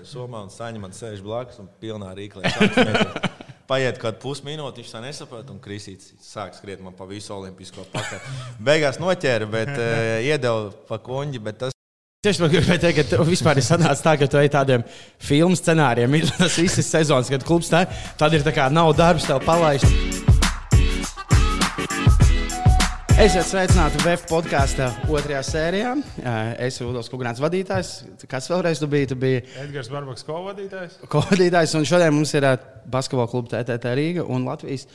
ir somā un saņem man sēž blakus un pilnā rīklē. Paiet kādu pusminūti, viņš tā nesaprot, un Kristīts sāk skriet man pa visu olimpisko pakaļ. Beigās noķēra, bet uh, iedeva pa kuņģi, bet tas Tieši tā, gribēju teikt, ka vispār ir sanācis tā, ka tu ej tādiem filmu scenārijiem. Ir tas visas sezonas, kad klubs tā, tad ir tā kā nav darbs, tev palaist. Esiet sveicināti VF podkāstā otrajā sērijā. Es esmu Rudolf Kungrāns vadītājs. Kas vēlreiz tu biji? Tu biji Edgars Barbaks, ko vadītājs? Kodītājs. Un šodien mums ir basketbola kluba TTT Rīga un Latvijas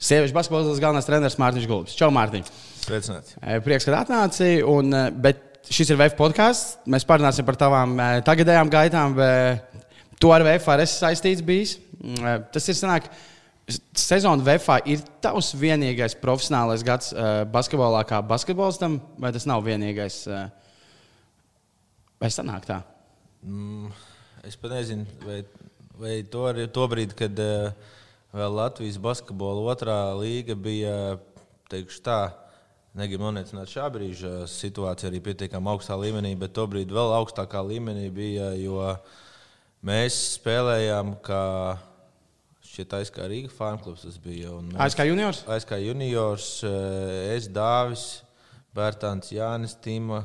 sieviešu basketbola galvenais treneris Mārtiņš Gulbis. Čau, Mārtiņ! Sveicināts! Prieks, ka atnāci. Un, bet šis ir VF podkāsts. Mēs parunāsim par tavām tagadējām gaitām. Tu ar VF esi saistīts bijis. Tas ir sanāk. Sezona VFā ir tavs vienīgais profesionālais gads uh, basketbolā, kā basketbolistam, vai tas nav vienīgais? Uh, vai sanāk tā? Mm, es pat nezinu, vai, vai to, arī, to brīdi, kad uh, vēl Latvijas basketbola otrā līga bija, teikšu tā, negribu noniecināt šā brīža situāciju arī pietiekami augstā līmenī, bet tobrīd vēl augstākā līmenī bija, jo mēs spēlējām kā Šķiet, ASK Rīga fanklubs tas bija. Mēs, ASK juniors? ASK juniors, es Dāvis, Bērtāns, Jānis Tīma.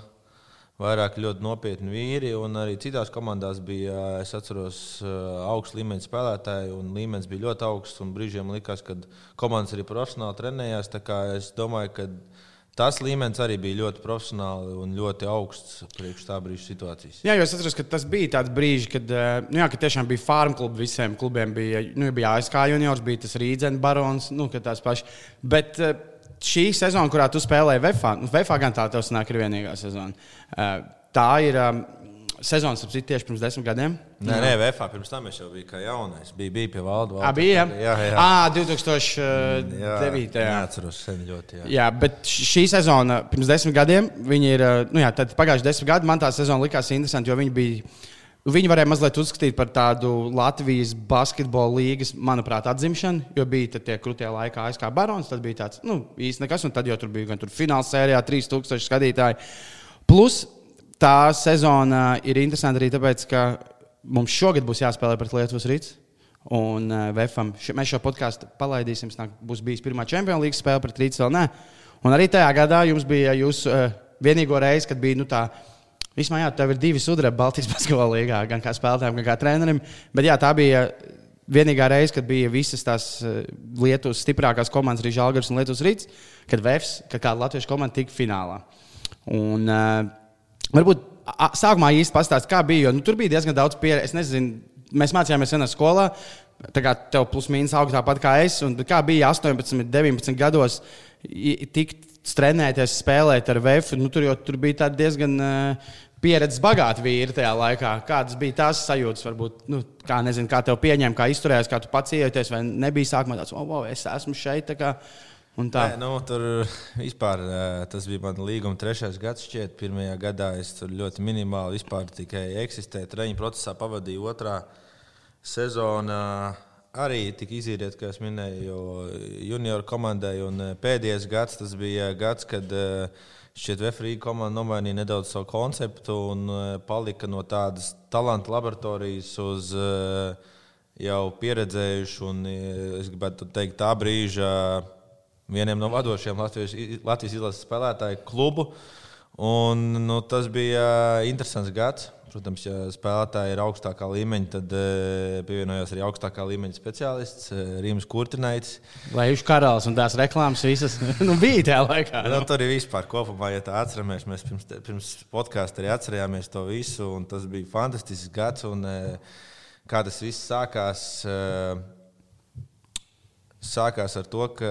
Vairāk ļoti nopietni vīri, un arī citās komandās bija, es atceros, augsts līmeņa spēlētāji, un līmenis bija ļoti augsts. Brīžiem likās, ka komandas arī profesionāli trenējās. Es domāju, ka Tas līmenis arī bija ļoti profesionāli un ļoti augsts priekš tā brīža situācijas. Jā, jo es atceros, ka tas bija tāds brīdis, kad, eh, nu, jā, kad tiešām bija farm klubi. Visiem klubiem bija, nu, bija ASK juniors, bija tas Rīdzens barons, nu, tās pašas. Bet eh, šī sezona, kurā tu spēlēji VFā, nu, VFā gan tā tev sanāk, ir vienīgā sezona. Eh, tā ir sezonas, ap citu, tieši pirms desmit gadiem. Nē, nē, VFā pirms tam es jau biju kā jaunais. Bija, bija pie valda. valda. À, bija, jā, jā. À, 2009. Jā, neatceros sen ļoti. Jā. jā, bet šī sezona pirms desmit gadiem, viņi ir, nu jā, tad pagājuši desmit gadi, man tā sezona likās interesanti, jo viņi bija. Viņi varēja mazliet uzskatīt par tādu Latvijas basketbola līnijas, manuprāt, atzimšanu, jo bija tie krūtie laikā ASK Barons. Tad bija tāds, nu, īsti nekas, un tad jau tur bija gan tur fināla sērijā 3000 skatītāji. Plus tā sezona ir interesanta arī tāpēc, ka mums šogad būs jāspēlē pret Lietuvas Rītu. Un uh, VFam š, mēs šo podkāstu palaidīsim. Snāk, būs bijis pirmā Champions League spēle pret Rītu vēl nē. Un arī tajā gadā jums bija jūsu uh, vienīgo reizi, kad bija nu, tā. Vispār, jā, tev ir divi sudraba Baltijas basketbola līgā, gan kā spēlētājiem, gan kā trenerim. Bet jā, tā bija vienīgā reize, kad bija visas tās Lietuvas stiprākās komandas, arī Žalgars un Lietuvas Rīts, kad VFs, kad kāda latviešu komanda tika finālā. Un, uh, Varbūt sākumā īsti pastāstīt, kā bija. Jo, nu, tur bija diezgan daudz pieredzes. Es nezinu, mēs mācījāmies vienā skolā. Tā kā tev plus mīnus augsts tāpat kā es. Un kā bija 18, 19 gados tikt trenēties, spēlēt ar VF. Nu, tur, tur bija diezgan uh, pieredzes bagāti vīri tajā laikā. Kādas bija tās sajūtas? Varbūt, nu, kā, nezinu, kā tev pieņēma, kā izturējās, kā tu pats iejoties, vai nebija sākumā tāds, oh, wow, es esmu šeit. Nē, nu, tur vispār tas bija mans līguma trešais gads. Šķiet, pirmajā gadā es tur ļoti minimāli vispār tikai eksistēju. Treniņu procesā pavadīju otrā sezonā. Arī tika izīrēta, kā jau minēju, junior komandai. Pēdējais gads tas bija gads, kad šķiet, Vefrīga komanda nomainīja nedaudz savu konceptu un palika no tādas talantu laboratorijas uz jau pieredzējušu un, es gribētu teikt, tā brīža vieniem no vadošajiem Latvijas, Latvijas izlases spēlētāju klubu. Un, nu, tas bija interesants gads. Protams, ja spēlētāji ir augstākā līmeņa, tad uh, pievienojās arī augstākā līmeņa speciālists uh, Rīgas Kurtinaits. Vai viņš karalis un tās reklāmas visas nu, bija tajā laikā? Nu, tur arī vispār kopumā, ja tā atceramies, mēs pirms, pirms podkāstā arī atcerējāmies to visu. Tas bija fantastisks gads. Un, uh, kā tas viss sākās? Uh, sākās ar to, ka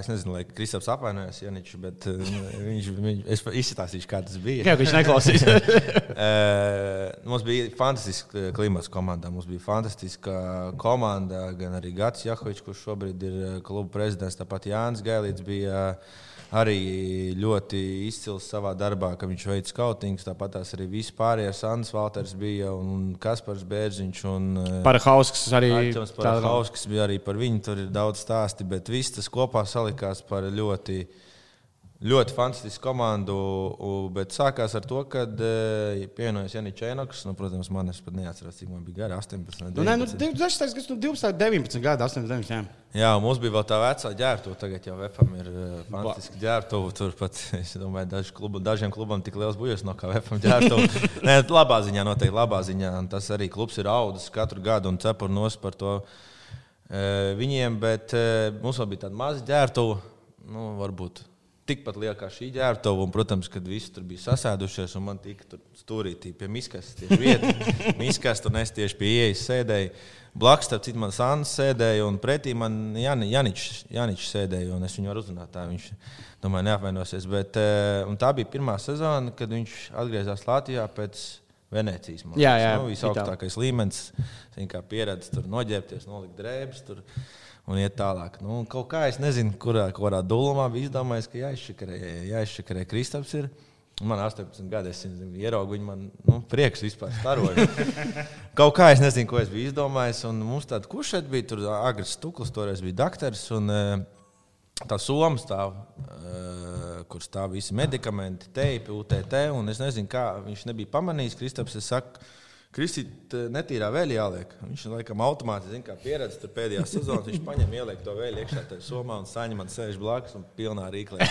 es nezinu, vai Kristaps apvainojas Janičs, bet uh, viņš, viņš, es izstāstīšu, kā tas bija. Jā, viņš neklausīs. uh, mums bija fantastisks klimats komandā. Mums bija fantastiska komanda, gan arī Gats Jahovičs, kurš šobrīd ir uh, kluba prezidents, tāpat Jānis Gailīts bija. Uh, arī ļoti izcils savā darbā, ka viņš veids skautingus. Tāpat tās arī vispārējie Sandrs Valters bija un Kaspars Bērziņš. Un, eh, par Hauskas arī. Par Hauskas bija arī par viņu, tur ir daudz stāsti, bet viss tas kopā salikās par ļoti ļoti fantastisku komandu, bet sākās ar to, ka uh, pievienojās Janis Čēnoks. Nu, protams, man es pat neatceros, cik man bija gara 18. Nu, nē, nu, 16, kas, nu, 12, 19 gadi, 18, jā. Jā, mums bija vēl tā vecā ģērbtuve. Tagad jau VFM ir uh, fantastiski ģērbtuve. Tur pat, es domāju, daži klubu, dažiem klubam tik liels buļbuļs no kā VFM ģērbtuve. Nē, labā ziņā, noteikti labā ziņā. Un tas arī klubs ir audzis katru gadu un cepur nos par to uh, viņiem. Bet mums vēl bija tāda maza ģērbtuve. Nu, varbūt tikpat liela kā šī ģērbtuve. Un, protams, kad visi tur bija sasēdušies, un man tika tur stūrītī pie miskas, tieši vieta. miskas tur nes tieši pie ieejas sēdēja. Blakus tam citam man Sāns sēdēja, un pretī man Jani, Janičs, Janičs sēdēja, un es viņu varu uzrunāt. Tā viņš, domāju, neapvainosies. Bet, eh, tā bija pirmā sezona, kad viņš atgriezās Latvijā pēc Venecijas. Jā, jā, nu, visaugstākais līmenis, kā pieredze, tur noģērbties, nolikt drēbes. Tur, un iet tālāk. Nu, kaut kā es nezinu, kurā, kurā dūlumā bija izdomājis, ka jāizšakarē, Kristaps. Ir. Man ir 18 gadi, es ieraugu viņu, man nu, prieks vispār staroja. kaut kā es nezinu, ko es biju izdomājis. Un mums tāda kušeta bija, tur agresīvs stukls, toreiz bija doktors. Un, eh, Tā soma stāv, uh, kur stāv visi medikamenti, teipi, UTT. Es nezinu, kā viņš nebija pamanījis. Kristaps, es saku, Kristīt, netīrā vēl jāliek. Viņš laikam automātiski zina, kā pieredze tur pēdējā sezonā. Viņš paņem, ieliek to vēl iekšā tajā somā un saņem man sēž blakus un pilnā rīklē.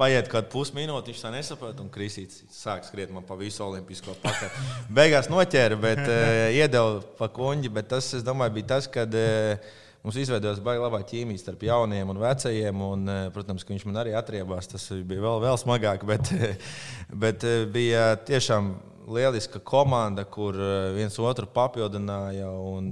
Paiet kaut kādu pusminūti, viņš tā nesaprot, un Kristīts sāk skriet man pa visu olimpisko pakaļ. Beigās noķēra, bet uh, iedeva pa kuņģi. Bet tas, es domāju, bija tas, kad uh, mums izveidojās baigta labā ķīmija starp jauniem un vecajiem. Un, uh, protams, ka viņš man arī atriebās. Tas bija vēl, vēl smagāk, bet, bet bija tiešām lieliska komanda, kur eh, viens otru papildināja.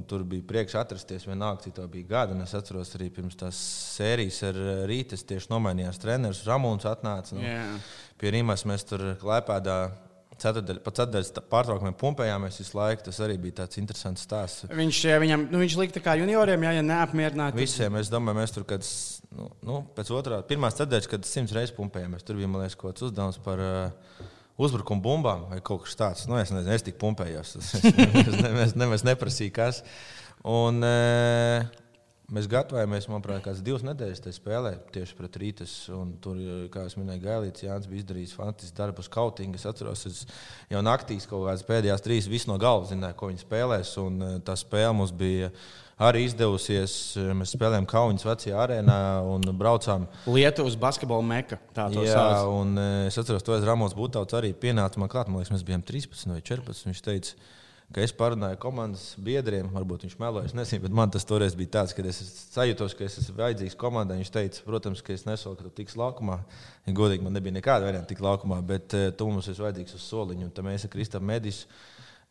Tur bija prieks atrasties vienalga, cik tā bija gada. Es atceros arī pirms tās sērijas ar eh, Rītas tieši nomainījās treneris. Ramons atnāca nu, yeah. pie Rīmas. Mēs tur klēpēdā. Ceturdaļ, pa ceturdaļas pārtraukumiem pumpējāmies visu laiku. Tas arī bija tāds interesants stāsts. Viņš, viņam, nu, viņš lika kā junioriem, jā, ja neapmierināti. Visiem, es domāju, mēs tur, kad, nu, nu, pēc otrā, pirmās ceturdaļas, kad simts reizes pumpējāmies, tur bija, man liekas, kaut kāds uzdevums par uh, uzbrukuma bumbām vai kaut kas tāds. Nu, es nezinu, es tik pumpējos. Es nemaz, nemaz neprasīju, kas. Un, e, Mēs gatavojamies, manuprāt, kādas divas nedēļas tajā spēlē tieši pret Rītas. Tur, kā jau minēju, Gailīts Jānis bija izdarījis fantastisku darbu uz kautingu. Es atceros, es jau naktīs kaut kādas pēdējās trīs visu no galvas zināju, ko viņi spēlēs. Un e, tā spēle mums bija arī izdevusies. Mēs spēlējām Kaunas vecajā arēnā un braucām. Lietuvas basketbola meka. Jā, sauc. un eh, es atceros, to Ramos Būtauts arī pienāca man klāt. Man liekas, mēs bijām 13 vai 14. Viņš teica, ka es parunāju komandas biedriem, varbūt viņš meloja, es nezinu, bet man tas toreiz bija tāds, ka es sajūtos, ka es esmu vajadzīgs komandai. Viņš teica, protams, ka es nesolu, ka tu tiks laukumā. Ja godīgi, man nebija nekāda varianta tik laukumā, bet uh, tu mums esi vajadzīgs uz soliņu. Un tam mēs ar Kristapam Medisu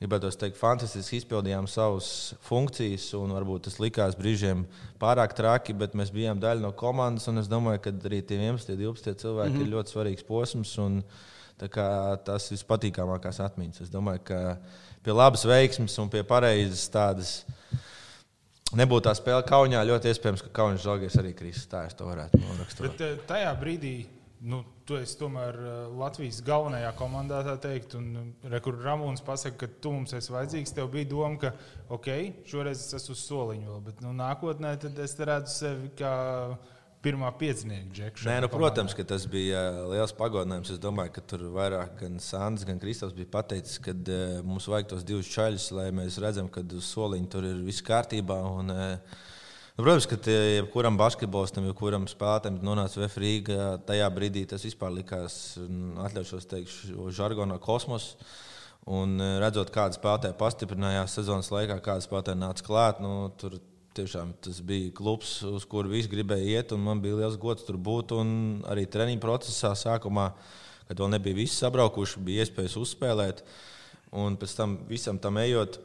gribētu teikt, fantastiski izpildījām savas funkcijas, un varbūt tas likās brīžiem pārāk traki, bet mēs bijām daļa no komandas. Es domāju, ka arī tie 11, 12 cilvēki mm -hmm. ir ļoti svarīgs posms. Un, tas ir vispatīkamākās atmiņas. Es domāju, ka pie labas veiksmes un pie pareizas tādas. Nebūtu tā spēle Kaunijā, ļoti iespējams, ka Kaunis Zalgies arī krītas. Tā es to varētu norakstīt. Bet eh, tajā brīdī nu, tu esi tomēr eh, Latvijas galvenajā komandā, tā teikt. Un eh, rekur Ramons pasaka, ka tu mums esi vajadzīgs. Tev bija doma, ka ok, šoreiz es esmu uz soliņa vēl, bet nu, nākotnē es redzu sevi kā pirmā piecinieka džekša. Nē, nu, protams, ka tas bija eh, liels pagodinājums. Es domāju, ka tur vairāk gan Sandrs, gan Kristofers bija pateicis, ka uh, mums vajag tos divus čaļus, lai mēs redzam, ka uz soliņa tur ir viss kārtībā. Un, uh, Nu, protams, ka jebkuram basketbolistam, jebkuram spēlētājam nonāca VF Rīgā, tajā brīdī tas vispār likās, atļaušos teikt, žargonā kosmos. Un e, redzot, kāda spēlētāja pastiprinājās sezonas laikā, kāda spēlētāja nāca klāt, nu, tur tiešām tas bija klubs, uz kuru visi gribēja iet. Man bija liels gods tur būt. Arī treniņu procesā sākumā, kad vēl nebija visi sabraukuši, bija iespējas uzspēlēt. Un pēc tam visam tam ejot,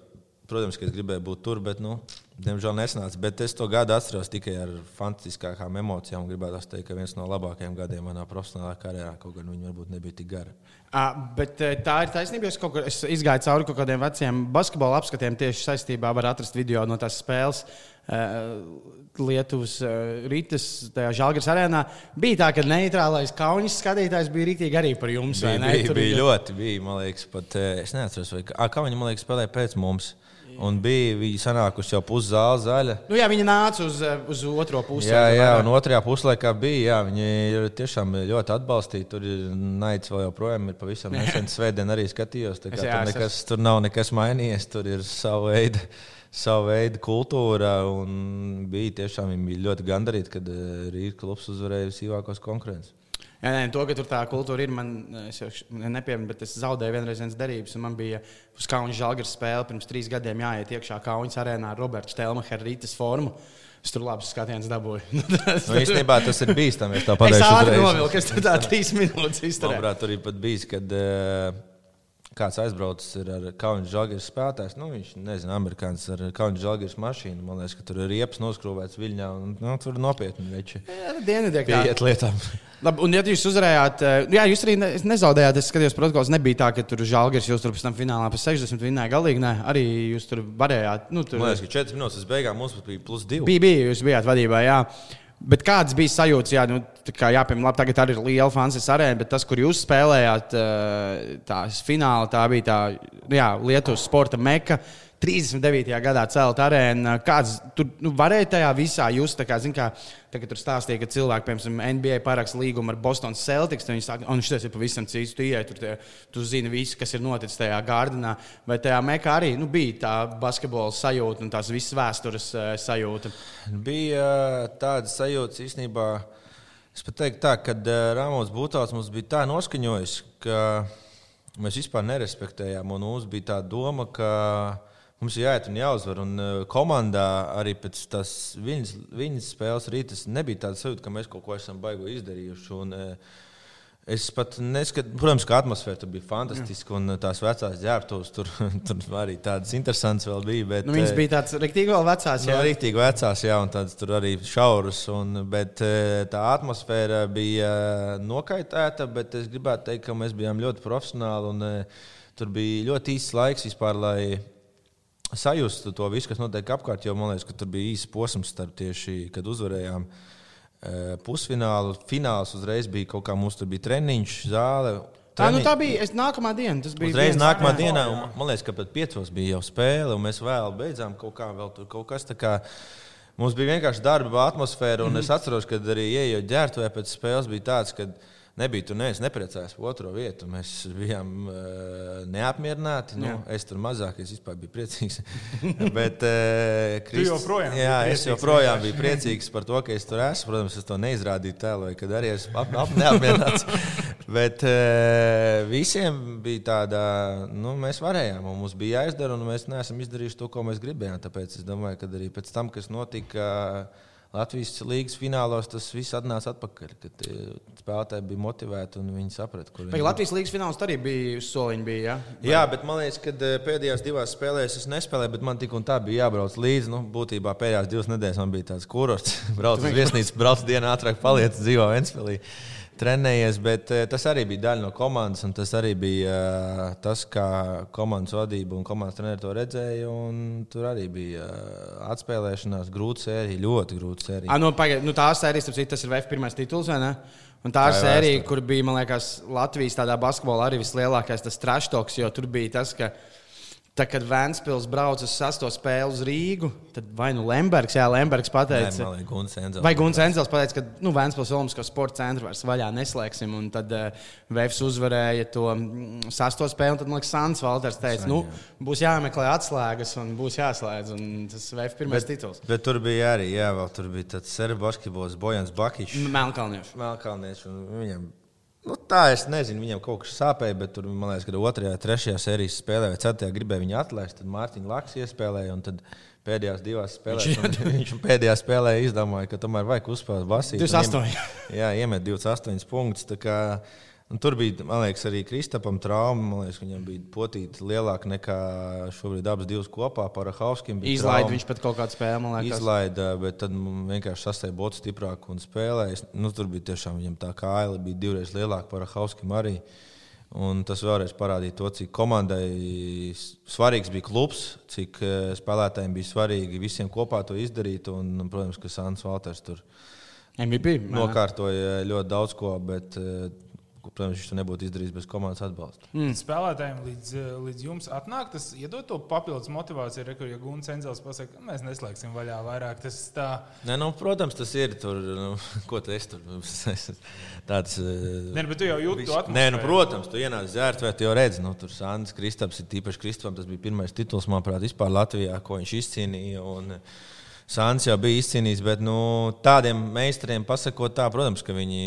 Protams, ka es gribēju būt tur, bet, nu, diemžēl, nesanāca. Bet es to gadu atceros tikai ar fantastiskākām emocijām. Gribētu teikt, ka viens no labākajiem gadiem manā profesionālā karjerā, kaut gan viņi varbūt nebija tik gari. À, bet tā ir taisnība. Es, kur, es izgāju cauri kaut kādiem veciem basketbola apskatiem tieši saistībā ar atrast video no tās spēles. Lietuvas rītas, tajā Žalgaras arēnā. Bija tā, ka neitrālais kaunis skatītājs bija rītīgi arī par jums. Bija, bija, bija ļoti, bija, man liekas, pat es neatceros, vai kā viņi, man liekas, spēlēja pēc mums. Un bija viņa sanākusi jau puszāle zaļa. Nu, jā, viņa nāca uz, uz otro pusi. Jā, jā, un otrajā puslaikā bija. Jā, viņi tiešām ļoti atbalstīti. Tur ir naids vēl joprojām. Ir pavisam nesen svētdien arī skatījos. Kā, jā, tur, nekas, tur nav nekas mainījies. Tur ir sava veida, sava veida kultūra. Bija tiešām viņi bija ļoti gandarīti, kad eh, Rīgas klubs uzvarēja visīvākos konkurences. Jā, nē, to, ka tur tā kultūra ir, man nepiemina, bet es zaudēju vienreiz vienas derības. Man bija uz Kaunas žāģa spēle pirms trīs gadiem jāiet iekšā Kaunas arēnā ar Robertu Stelmacheru rītas formu. Es tur labi skatiens dabūju. tas, nu, īstenībā tas ir bīstami. Es tā novilku, es tur tā trīs minūtes izturēju. Manuprāt, tur ir pat bijis, kad uh, kāds aizbraucis ar Kaunas žāģeres spēlētājs. Nu, viņš nezina, amerikānis ar Kaunas žāģeres mašīnu. Man liekas, ka tur ir riepas noskrūvēts viļņā. Un, nu, tur nopietni veči. Dienvidē kā iet lietām. Labi, un, ja jūs uzvarējāt, eh, jā, jūs arī ne, nezaudējāt. Es skatījos, protokols nebija tā, ka tur žēlgars jūs tur pēc tam finālā pa 60 vinnēja galīgi. Nē, arī jūs tur varējāt. Nu, tur... Man liekas, ka 4 minūtes beigās mums bija plus 2. Bija, bija, jūs bijāt vadībā, jā. Bet kāds bija sajūta? Jā, nu, jāpiemina, labi, tagad arī ir liela fanses arēna, bet tas, kur jūs spēlējāt, eh, tās fināla, tā bija tā jā, Lietuvas sporta meka. 39. gadā celt arēnu. Kāds tur nu, varēja tajā visā just, kā, zin, kā, tā, tur stāstīja, ka cilvēki, piemēram, NBA paraksta līgumu ar Bostonas Celtics, viņi saka, un šis ir pavisam cits. Tu ienāc tur, tie, tu zini visu, kas ir noticis tajā gardinā. Vai tajā mekā arī nu, bija tā basketbola sajūta un tās visas vēstures uh, sajūta? Bija uh, tāda sajūta īstenībā. Es pat teiktu, tā, ka uh, Rāmons Būtājs mums bija tā noskaņojis, ka mēs vispār nerespektējām. Mums bija tā doma, ka mums ir jāiet un jāuzvar. Un uh, komandā arī pēc tās viņas, viņas spēles rītas nebija tāda sajūta, ka mēs kaut ko esam baigo izdarījuši. Un, uh, Es pat neskatu, protams, ka atmosfēra bija fantastiska, un tās vecās ģērbtuves tur, tur arī tādas interesantas vēl bija. Bet, nu, viņas bija tādas rīktīgi vēl vecās, jā. Nu, rīktīgi vecās, jā, un tādas tur arī šauras. Un, bet tā atmosfēra bija nokaitēta, bet es gribētu teikt, ka mēs bijām ļoti profesionāli, un tur bija ļoti īsts laiks vispār, lai sajustu to visu, kas notiek apkārt. Jo man liekas, ka tur bija īsts posms starp tieši, kad uzvarējām e, pusfinālu. Fināls uzreiz bija kaut kā mums tur bija treniņš, zāle. Tā, nu, tā bija es, nākamā diena. Tas bija uzreiz nākamā jā. dienā. Un, man liekas, ka pat piecos bija jau spēle, un mēs vēl beidzām kaut kā vēl tur kaut kas tāds. Mums bija vienkārši darba atmosfēra, un mm es atceros, ka arī ieejot ģērbtuvē pēc spēles bija tāds, ka nebija tur neviens nepriecājās par otro vietu. Mēs bijām uh, neapmierināti. Nu, es tur mazāk, es vispār biju priecīgs. Bet, uh, Krist... joprojām jā, es joprojām biju priecīgs par to, ka es tur esmu. Protams, es to neizrādīju tēlā, kad arī esmu ap, ap, neapmierināts. Bet uh, visiem bija tāda, nu, mēs varējām, un mums bija jāizdara, un mēs neesam izdarījuši to, ko mēs gribējām. Tāpēc es domāju, ka arī pēc tam, kas notika. Uh, Latvijas līnijas finālos tas viss atnāca atpakaļ. Kad spēlētāji bija motivēti un viņi saprata, kur viņi ir. Latvijas līnijas fināls arī bija uz soliņa. Bija, ja? Vai? Jā, bet man liekas, ka eh, pēdējās divās spēlēs es nespēlēju, bet man tik un tā bija jābrauc līdzi. Nu, būtībā pēdējās divas nedēļas man bija tāds kurorts. Braucu uz viesnīcu, braucu dienā ātrāk, paliec dzīvo Ventspēlī trenējies, bet uh, tas arī bija daļa no komandas. Tas arī bija uh, tas, kā komandas vadība un komandas treneris to redzēja. Tur arī bija uh, atspēlēšanās, grūta sērija, ļoti grūta sērija. A, nu, pagaid, nu, tā sērija, tas ir VF pirmais tituls, vai ne? Un tā ir sērija, kur bija, liekas, Latvijas basketbolā arī vislielākais tas traštoks, jo tur bija tas, ka Tā, kad Vēnspils brauca uz sasto spēli uz Rīgu, tad vai nu Lembergs, jā, Lembergs pateica, Nē, Guns Enzels, vai Guns Enzels pateica, ka nu, Vēnspils Olimpisko sporta centru vairs vaļā neslēgsim. Un tad uh, Vēfs uzvarēja to mm, sasto spēli, un tad, man liekas, Sants Valters teica, San, nu, būs jāmeklē atslēgas un būs jāslēdz. Un tas Vēfs pirmais bet, tituls. Bet tur bija arī, jā, vēl tur bija tāds serbu basketbols Bojans Bakišs. Melnkalniešu. Melnkalniešu. Nu, tā es nezinu, viņam kaut kas sāpēja, bet tur, man liekas, kad otrajā, trešajā sērijas spēlē vai ceturtajā gribēja viņu atlaist. Tad Mārtiņš Laks iespēlēja, un tad pēdējās divās spēlēs viņš, viņš pēdējā spēlē izdomāja, ka tomēr vajag uzspēlēt basīt. 28. Jā, iemet 28 punktus. Un tur bija, man liekas, arī Kristapam trauma. Liekas, viņam bija potīta lielāka nekā šobrīd abas divas kopā. Parahauskim bija. Izlaida viņš pat kaut kādu spēli, man liekas. Izlaida, bet tad vienkārši sastāja bots stiprāk un spēlēja. Nu, tur bija tiešām viņam tā kāja bija divreiz lielāka par Hauskim arī. Un tas vēlreiz parādīja to, cik komandai svarīgs bija klubs, cik eh, spēlētājiem bija svarīgi visiem kopā to izdarīt. Un, protams, ka Sants Valters tur MVP, nokārtoja ļoti daudz ko. Bet, protams, viņš to nebūtu izdarījis bez komandas atbalsta. Mm. Spēlētājiem līdz, līdz jums atnāk, tas iedod to papildus motivāciju. Reku, ja Guns Enzels pasakā, mēs neslēgsim vaļā vairāk. Tas tā. Ne, nu, protams, tas ir tur, nu, ko tu esi tur. Tāds, Nē, bet tu jau jūti to atmosfēru. Nē, nu, protams, tu ienāc zērtvē, tu jau redzi, nu, tur Sandrs Kristaps ir tīpaši Kristapam, tas bija pirmais tituls, manuprāt, vispār Latvijā, ko viņš izcīnīja. Un, Sāns jau bija izcīnījis, bet nu, tādiem meistariem pasakot, tā, protams, ka viņi,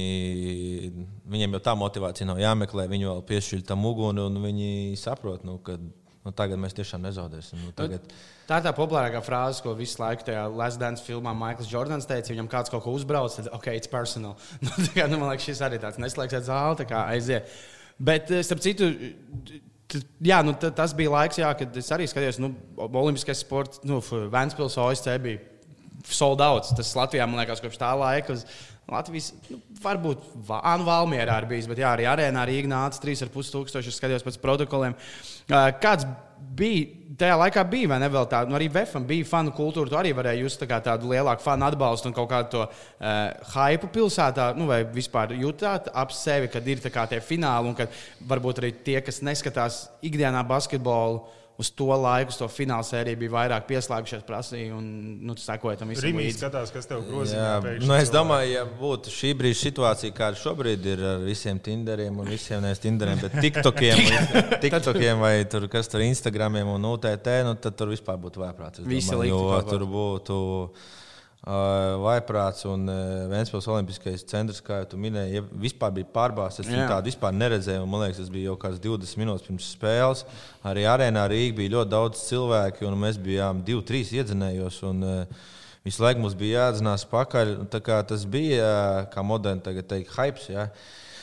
viņiem jau tā motivācija nav jāmeklē. Viņi vēl piešķir tam uguni un viņi saprot, nu, ka nu, tagad mēs tiešām nezaudēsim. Nu, tagad... Tā ir tā populārākā frāze, ko visu laiku tajā Last Dance filmā Maikls Jordans teica. Viņam kāds kaut ko uzbrauc, tad ok, it's personal. nu, kā, nu, man liekas, šis arī tāds neslēgts zāle, tā kā aiziet. Bet, eh, starp citu, Jā, nu, tas bija laiks, jā, kad es arī skatījos, nu, Olimpiskais sports, nu, Vēnspils OSC bija sold out. Tas Latvijā, man liekas, kopš tā laika. Latvijas, nu, varbūt Vānu Valmjerā ir bijis, bet jā, arī arēnā Rīgā nāca 3,5 tūkstoši. Es skatījos pēc protokoliem. Kāds bija tajā laikā, bija ne vēl tāda, nu, arī VFM bija fanu kultūra. Tu arī varēji just tā tādu lielāku fanu atbalstu un kaut kādu to uh, hypu pilsētā, nu, vai vispār jutāt ap sevi, kad ir tie fināli un kad varbūt arī tie, kas neskatās ikdienā basketbolu uz to laiku, uz to fināla sēriju bija vairāk pieslēgušies, prasīja un nu, sekoja tam visam. Rīgā skatās, kas tev grozīja. Nu, es domāju, ja būtu šī brīža situācija, kāda šobrīd ir ar visiem Tinderiem un visiem nevis Tinderiem, bet TikTokiem, TikTokiem vai tur, kas tur Instagramiem un UTT, nu, tad tur vispār būtu vērprāts. Visi likti. Jo tur būtu. Vaiprāts un Vēnspils Olimpiskais centrs, kā jau minēji, vispār bija pārbāzts. Es tādu vispār neredzēju. Man liekas, tas bija jau kāds 20 minūtes pirms spēles. Arī arēnā Rīgā bija ļoti daudz cilvēku, un mēs bijām divi, trīs iedzinējos. Un, Visu laiku mums bija jāatzinās pakaļ. Tas bija, kā moderni tagad teikt, hype. Ja?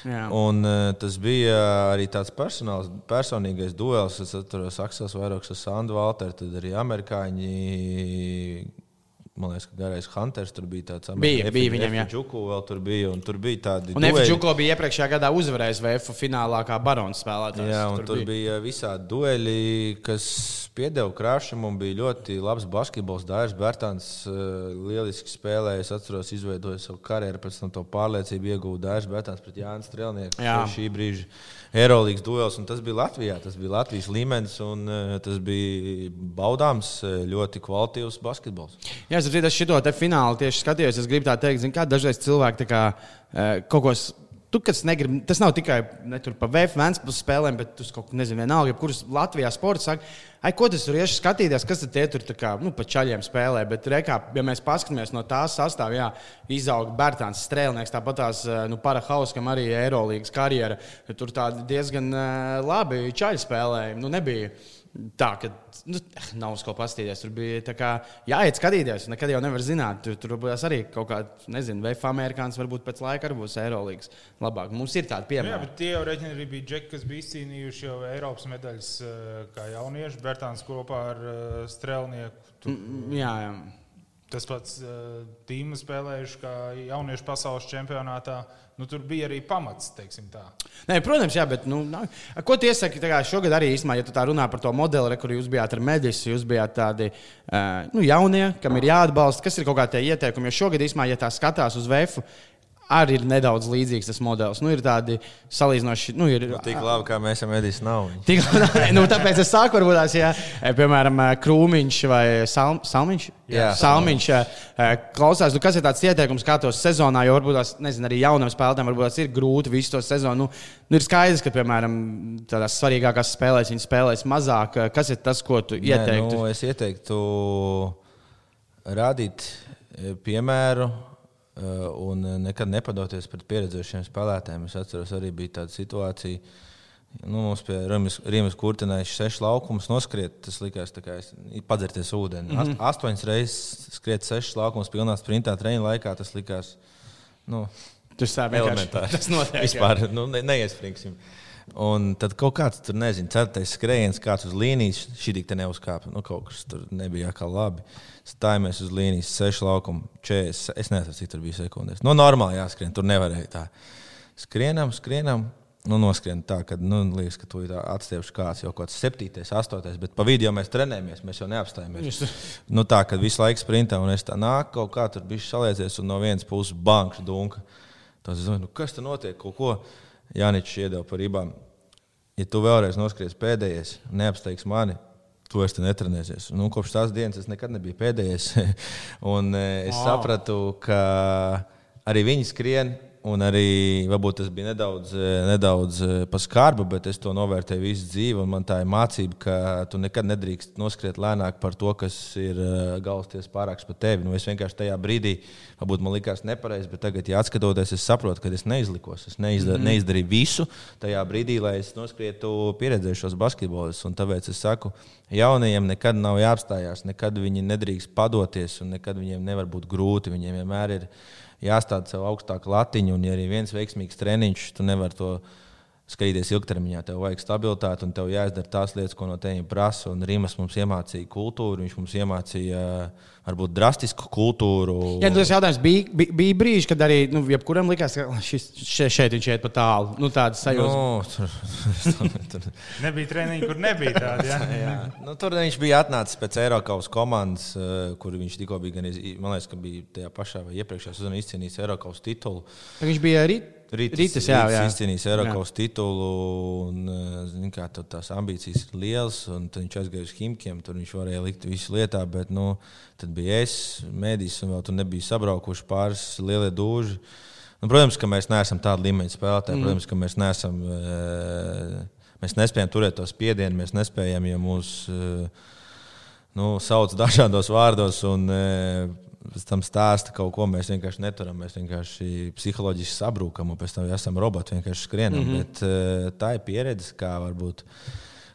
Jā. Un, uh, tas bija arī tāds personāls, personīgais duels. Es atceros, Aksels Vairoks ar Sandu Valteru, tad arī amerikāņi Man liekas, ka garais Hunters tur bija tāds - bija, bija viņam, jā. Džuku vēl tur bija, un tur bija tādi. Un Džuku bija iepriekšējā gadā uzvarējis VF finālā kā barons spēlētājs. Jā, un tur, tur bija, bija visādi dueli, kas piedeva krāšam, un bija ļoti labs basketbols. Dārzs Bērtāns uh, lieliski spēlēja. Es atceros, izveidoja savu karjeru, pēc tam to pārliecību ieguva Dārzs Bērtāns pret Jānis Strelnieku. Šī brīža Eirolandes duels, un tas bija Latvijā. Tas bija Latvijas līmenis, un uh, tas bija baudāms, ļoti kvalitatīvs basketbols. Jā, es dzirdēju šo finālu tieši skatījos. Es gribu tā teikt, kā dažreiz cilvēki kā, kaut ko. Tu, negrib, tas nav tikai ne, par VFM spēlēm, bet tu kaut ko nezini, vienalga, kurš Latvijā sports saka, ai, ko tas tur iešu skatīties, kas tad tur kā, nu, pa čaļiem spēlē. Bet, rekā, ja mēs paskatāmies no tās sastāvā, jā, izauga Bērtāns Strēlnieks, tāpat tās nu, Parahauskam arī Eirolandes karjera. Tur diezgan uh, labi čaļi spēlēja. Nu, nebija tā, ka nu, nav uz ko paskatīties. Tur bija kā, jāiet skatīties. Nekad jau nevar zināt. Tur, tur būs arī kaut kāda, nezinu, vai amerikānis varbūt pēc laika arī būs Eirolandes labāk. Mums ir tādi piemēri. Jā, bet tie jau reģioni arī bija džeki, kas bija izcīnījuši jau Eiropas medaļas eh, kā jaunieši. Bērtāns kopā ar uh, Strēlnieku. Tur... Mm, jā, jā. Tas pats uh, tīma spēlējuši kā jauniešu pasaules čempionātā. Nu, tur bija arī pamats, teiksim tā. Nē, protams, jā, bet nu, nav. ko tu iesaki šogad arī īstenībā, ja tu tā runā par to modeli, re, kur jūs bijāt ar medļus, jūs bijāt tādi uh, nu, jaunie, kam ir jāatbalsta, kas ir kaut kādi ieteikumi. Jo šogad īstenībā, ja tā skatās uz VF, arī ir nedaudz līdzīgs tas modelis. Nu, ir tādi salīdzinoši. Nu, ir, nu, tik labi, kā mēs esam Edijs. Nav. Tik, nu, tāpēc es sāku varbūt tās, ja, piemēram, Krūmiņš vai Sal, Salmiņš. Jā, Salmiņš klausās, nu, kas ir tāds ieteikums, kā tos sezonā, jo varbūt tās, nezinu, arī jaunam spēlētājam varbūt tās ir grūti visu to sezonu. Nu, nu, ir skaidrs, ka, piemēram, tādās svarīgākās spēlēs viņi spēlēs mazāk. Kas ir tas, ko tu ieteiktu? Nē, nu, es ieteiktu rādīt piemēru Eh, un nekad nepadoties pret pieredzējušiem spēlētājiem. Es atceros, arī bija tāda situācija. Nu, mums pie Rīgas kurtenēs sešas laukumus noskriet. Tas likās, kā padzerties ūdeni. Mm -hmm. Astoņas reizes skriet sešas laukumus pilnā sprintā treniņa laikā. Tas likās. Nu, Tas tā vienkārši tas notiek. Vispār nu, ne, neiespringsim. Un tad kaut kāds tur, nezinu, ceturtais skrējiens, kāds uz līnijas, šī dikta neuzkāpa. Nu, kaut kas tur nebija kā labi. Uh, Stājamies uz līnijas, 6 laukumu, 40. Es nezinu, cik tur bija sekundēs. Nu, normāli jāskrien, tur nevarēja tā. Skrienam, skrienam. Nu, noskrien tā, ka nu, liekas, ka tu ir atstiepts kāds jau kaut kāds 7, 8, bet pa vidu jau mēs trenējamies, mēs jau neapstājamies. nu, tā, kad visu laiku sprintā un es tā nāku, kaut kā tur bija saliecies un no vienas puses bankas dunka. Tas, nu, kas tur notiek? Kaut ko Jānis iedeva par rībām. Ja tu vēlreiz noskries pēdējais, neapsteigs mani, tu vairs netrenēsies. Nu, kopš tās dienas es nekad nebiju pēdējais. un es wow. sapratu, ka arī viņi skrien Un arī varbūt tas bija nedaudz, nedaudz paskarba, bet es to novērtēju visu dzīvi. Man tā ir mācība, ka tu nekad nedrīkst noskriet lēnāk par to, kas ir eh, galvasties pārāks par tevi. Nu, es vienkārši tajā brīdī, varbūt man likās nepareizi, bet tagad, ja atskatoties, es saprotu, ka es neizlikos. Es neizda, mm -hmm. neizdarīju visu tajā brīdī, lai es noskrietu pieredzējušos basketbolistus. Tāpēc es saku, jaunajiem nekad nav jāapstājās, nekad viņi nedrīkst padoties un nekad viņiem nevar būt grūti. Viņiem vienmēr ir jāstāda sev augstāk latiņu, un ja arī viens veiksmīgs treniņš, tu nevari to skatīties ilgtermiņā. Tev vajag stabilitāti, un tev jāizdara tās lietas, ko no tevis prasa. Un Rīmas mums iemācīja kultūru, viņš mums iemācīja varbūt drastisku kultūru. Jā, tas jautājums bija, bija, bija brīži, kad arī nu, jebkuram likās, ka šis, šeit, šeit viņš iet pa tālu. Nu, tādas sajūtas. No, tur, tur. nebija treniņi, kur nebija tādi. Ja? jā, nu, tur viņš bija atnācis pēc Eiropas komandas, eh, kur viņš tikko bija. Gan, man liekas, ka bija tajā pašā vai iepriekšējā sezonā izcīnījis Eiropas titulu. Viņš bija arī Rītas, Rītas, jā, jā. izcīnījis Eiropas titulu. Un, zin, kā, tās ambīcijas ir lielas. Viņš aizgāja uz Himkiem. Tur viņš varēja likt visu lietā. Bet nu, tad bija es, mēdīs, un vēl tur nebija sabraukuši pāris lielie dūži. Nu, protams, ka mēs neesam tādi līmeņa spēlētāji. Mm. Protams, ka mēs neesam. Mēs nespējam turēt to spiedienu, mēs nespējam, ja mūs nu, sauc dažādos vārdos. Un, pēc tam stāsta kaut ko, mēs vienkārši neturam. Mēs vienkārši psiholoģiski sabrūkam, un pēc tam esam roboti, vienkārši skrienam. Mm -hmm. Bet, uh, tā ir pieredze, kā varbūt,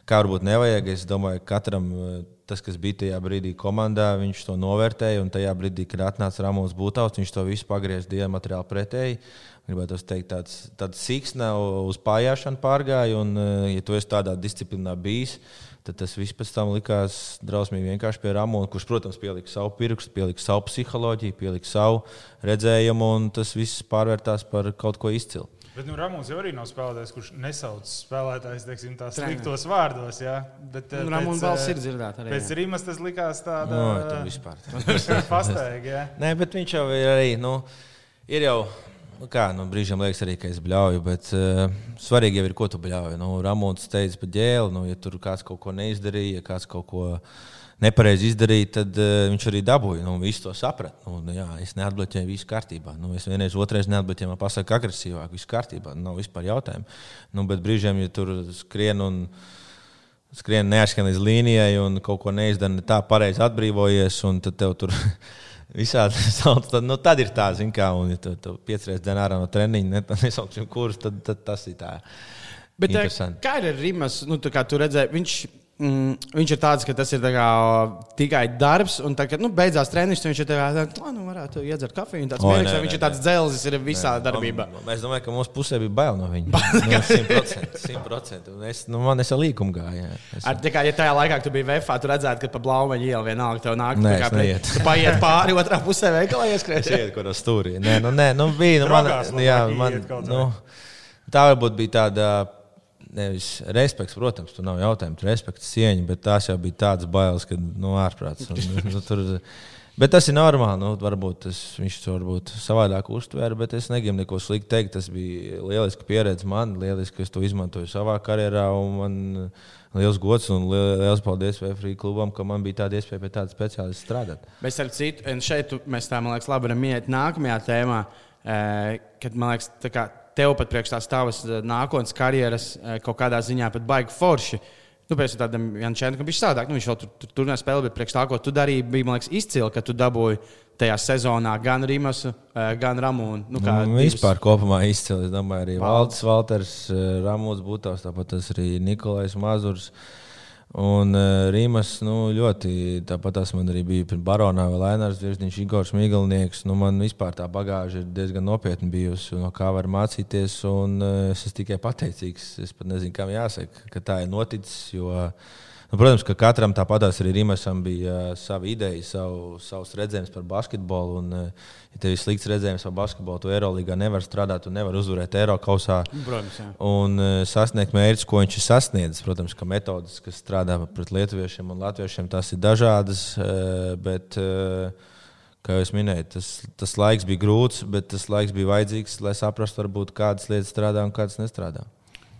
kā varbūt nevajag. Es domāju, ka katram uh, tas, kas bija tajā brīdī komandā, viņš to novērtēja. Un tajā brīdī, kad atnāca Rāmons Būtauts, viņš to visu pagriezīs diametrāli pretēji. Gribētu teikt, tāds, tāds siksna uz pājāšanu pārgāja, un, uh, ja tu esi tādā disciplinā bijis, tad tad tas viss pēc tam likās drausmīgi vienkārši pie Ramona, kurš, protams, pielika savu pirkstu, pielika savu psiholoģiju, pielika savu redzējumu, un tas viss pārvērtās par kaut ko izcilu. Bet nu, Ramons jau arī nav spēlētājs, kurš nesauc spēlētājs, teiksim, tā sliktos vārdos. Jā. Bet, nu, Ramons balss ir dzirdēts arī. Pēc Rīmas tas likās tāda no, vispār. Pasteigta. Nē, bet viņš jau ir arī, nu, ir jau Nu, kā, nu, brīžiem liekas, arī, ka es bļauju, bet uh, svarīgi jau ir, ko tu bļauj. Nu, Ramons teica par ģēli, nu, ja tur kāds kaut ko neizdarīja, ja kāds kaut ko nepareizi izdarīja, tad uh, viņš arī dabūja. Nu, visu to saprat. Nu, nu, jā, es neatbloķēju, viss kārtībā. Nu, es vienreiz, otrreiz neatbloķēju, man pasaka agresīvāk, viss kārtībā. Nav vispār jautājumu. Nu, bet brīžiem, ja tur skrien un skrien neaizskan līdz līnijai un kaut ko neizdara ne tā pareizi atbrīvojies, un tad tev tur Visādi sauc, tad, nu, tad ir tā, zin, kā, un, ja tu, tu piecreiz dienā no treniņa, ne, nesauksim kurus, tad, tad tas ir tā. Bet, kā ir Rimas? Nu, kā tu redzēji, viņš Mm, viņš ir tāds, ka tas ir kā, tikai darbs, un tā, kad nu, beidzās treniņš, viņš ir tāds, ka nu, varētu iedzert kafiju. Tāds o, mierīgs, nē, viņš nē, ir tāds dzelzis, ir visā nē, darbībā. Man, es domāju, ka mūsu pusē bija bail no viņa. nu, 100%. 100%. Es, nu, man ir līkuma gāja. Es... Ar, kā, ja tajā laikā, tu biji VFā, tu redzētu, ka pa blaumaņu ielu vienalga tev nāk. Nē, kā, neiet. tu paiet pāri otrā pusē veikalā ieskrēs. Es ietu, kur uz stūrī. Nē, nu, nē, nu, bija, nu, man, jā, man, nu, tā varbūt bija tāda nevis respekts, protams, tur nav jautājumu, tur respekts, cieņa, bet tās jau bija tādas bailes, ka nu, ārprāts. Un, nu, tur, bet tas ir normāli. Nu, varbūt tas, viņš to varbūt savādāk uztvēra, bet es negribu neko sliktu teikt. Tas bija lieliski pieredze man, lieliski, ka es to izmantoju savā karjerā. Man liels gods un liels paldies VFRI klubam, ka man bija tāda iespēja pie tāda speciālista strādāt. Bet ar citu, un šeit mēs tā, man liekas, labi varam iet nākamajā tēmā, kad man liekas, tā kā tev pat priekš tās tavas eh, nākotnes karjeras eh, kaut kādā ziņā pat baigi forši. Nu, pēc tam Jančēnam bija savādāk. Nu, viņš vēl tur, tur turpināja spēlēt, bet priekš tā, ko tu darīji, bija liekas, izcili, ka tu dabūji tajā sezonā gan Rimasu, eh, gan Ramūnu. Nu, kā nu, divas... Vispār kopumā izcili. Es domāju, arī Valds, Valters, Ramūns būtās, tāpat arī Nikolais Mazurs. Uh, Un uh, Rīmas nu, ļoti tāpat tas man arī bija Baronā vai Lainars Virsniņš, Igors Migalnieks. Nu, man vispār tā bagāža ir diezgan nopietna bijusi, no kā var mācīties. Un, uh, es esmu tikai pateicīgs. Es pat nezinu, kam jāsaka, ka tā ir noticis. Jo, uh, Nu, protams, ka katram tāpatās arī Rīmasam bija uh, sava ideja, savu, savs redzējums par basketbolu. Un, uh, ja tev ir slikts redzējums par basketbolu, tu Eirolandā nevari strādāt, tu nevari uzvarēt Eiropausā un uh, sasniegt mērķus, ko viņš ir sasniedzis. Protams, ka metodas, kas strādā pret lietuviešiem un latviešiem, tas ir dažādas. Uh, bet, uh, kā jau es minēju, tas, tas laiks bija grūts, bet tas laiks bija vajadzīgs, lai saprastu, varbūt, kādas lietas strādā un kādas nestrādā.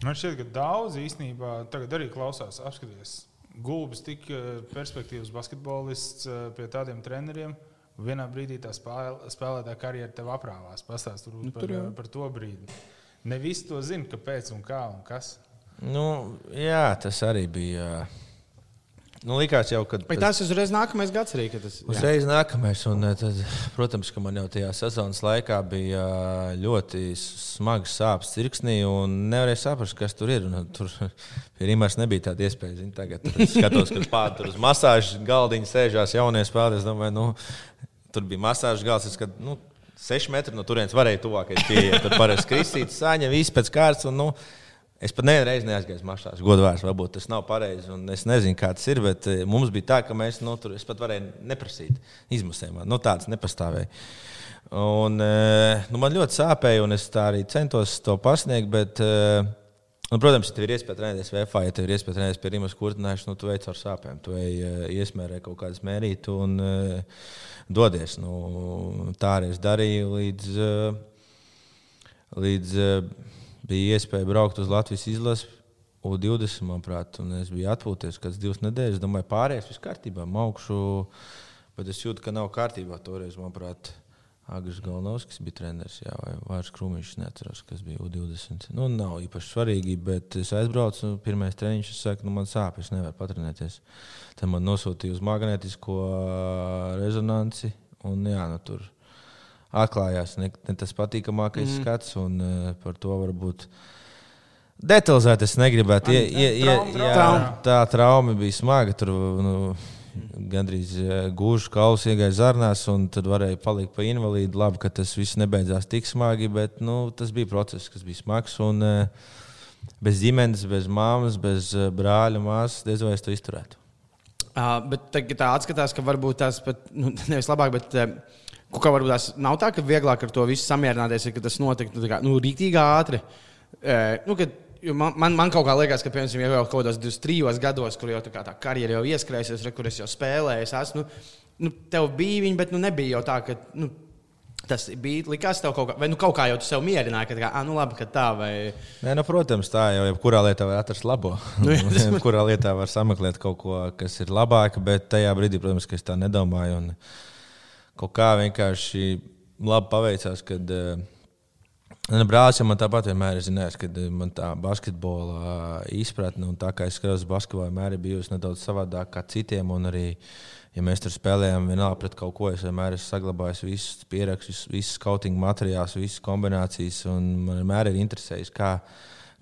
Man šķiet, ka daudz īstenībā tagad arī klausās, apskaties. Gulbis tik eh, perspektīvas basketbolists eh, pie tādiem treneriem. Vienā brīdī tā spēlē, spēlētāja karjera tev aprāvās. Pastāstiet nu, par, par to brīdi. Ne visi to zina, kāpēc un kā un kas. Nu, jā, tas arī bija. Uh Nu, likās jau, ka tas, tas uzreiz nākamais gads arī. Tas, jā. uzreiz nākamais, un eh, tad, protams, ka man jau tajā sezonas laikā bija eh, ļoti smags sāpes cirksnī, un nevarēja saprast, kas tur ir. Un, tur pie Rīgas nebija tāda iespēja. Zin, tagad es skatos, ka pāri tur uz masāžas galdiņa sēžās jaunie spēlētāji. Es domāju, nu, tur bija masāžas galds. Kad, nu, Seši metri no turienes varēja tuvākais pieeja. Tur parasti kristīt, sāņa, viss pēc kārtas. Un, nu, Es pat nevienu neaizgāju mašās. Godvārds, varbūt tas nav pareizi. Es nezinu, kā tas ir, bet eh, mums bija tā, ka mēs nu, tur pat varējām neprasīt izmusēm. Nu, tāds nepastāvēja. Un, eh, nu, man ļoti sāpēja, un es tā arī centos to pasniegt. Bet, eh, nu, protams, ja tev ir iespēja trenēties VFā, ja tev ir iespēja trenēties pie Rīgas kurtināšanas, nu, tu veic ar sāpēm. Tu ej, iesmērē kaut kādas mērīt un dodies. Nu, tā arī es darīju līdz. līdz bija iespēja braukt uz Latvijas izlasi. U20, manuprāt, un es biju atpūties kādas divas nedēļas. Domāju, pārējais viss kārtībā, augšu, bet es jūtu, ka nav kārtībā. Toreiz, manuprāt, Agris Galnovskis bija treneris, jā, vai Vārds Krūmiņš, neatceros, kas bija U20. Nu, nav īpaši svarīgi, bet es aizbraucu, pirmais treniņš, es saku, nu, man sāp, es nevaru patrenēties. Tad man nosūtīja uz magnētisko rezonanci, un jā, nu, tur atklājās ne, ne tas patīkamākais mm. skats, un uh, par to varbūt. Detalizēt es negribētu. Ie, ie, ie, jā, tā trauma bija smaga. Tur nu, gandrīz gūžu kauls iegāja zarnās, un tad varēja palikt pa invalīdu. Labi, ka tas viss nebeidzās tik smagi, bet nu, tas bija process, kas bija smags. Un, uh, bez ģimenes, bez māmas, bez brāļa, māsas, diez vai es to izturētu. Uh, bet tagad tā atskatās, ka varbūt tās pat nu, nevis labāk, bet uh, Kā varbūt tas nav tā, ka vieglāk ar to visu samierināties, ja tas notiktu nu, nu, rītīgi ātri. E, nu, kad, man, man, man kaut kā liekas, ka, piemēram, ja jau kaut kādos 23 gados, kur jau tā, tā karjera jau ieskrējusies, kur es jau spēlēju, es esmu, nu, nu, tev bija viņa, bet nu, nebija jau tā, ka. Nu, Tas bija likās tev kaut kā, vai nu kaut kā jau tu sev mierināji, ka, ah, nu labi, ka tā vai. Nē, nu, protams, tā jau jebkurā lietā var atrast labo. Nu. Jebkurā lietā var sameklēt kaut ko, kas ir labāk, bet tajā brīdī, protams, es tā nedomāju. Un, kaut kā vienkārši labi paveicās, kad uh, brālis man tāpat vienmēr ir zinājis, ka uh, man tā basketbola izpratne un tā kā es skatos basketbolu, vienmēr ir bijusi nedaudz savādāk kā citiem. Arī, ja mēs tur spēlējām vienalga pret kaut ko, es vienmēr esmu saglabājis visus pierakstus, visus skautinga materiālus, visas kombinācijas. Man vienmēr ir interesējis, kā,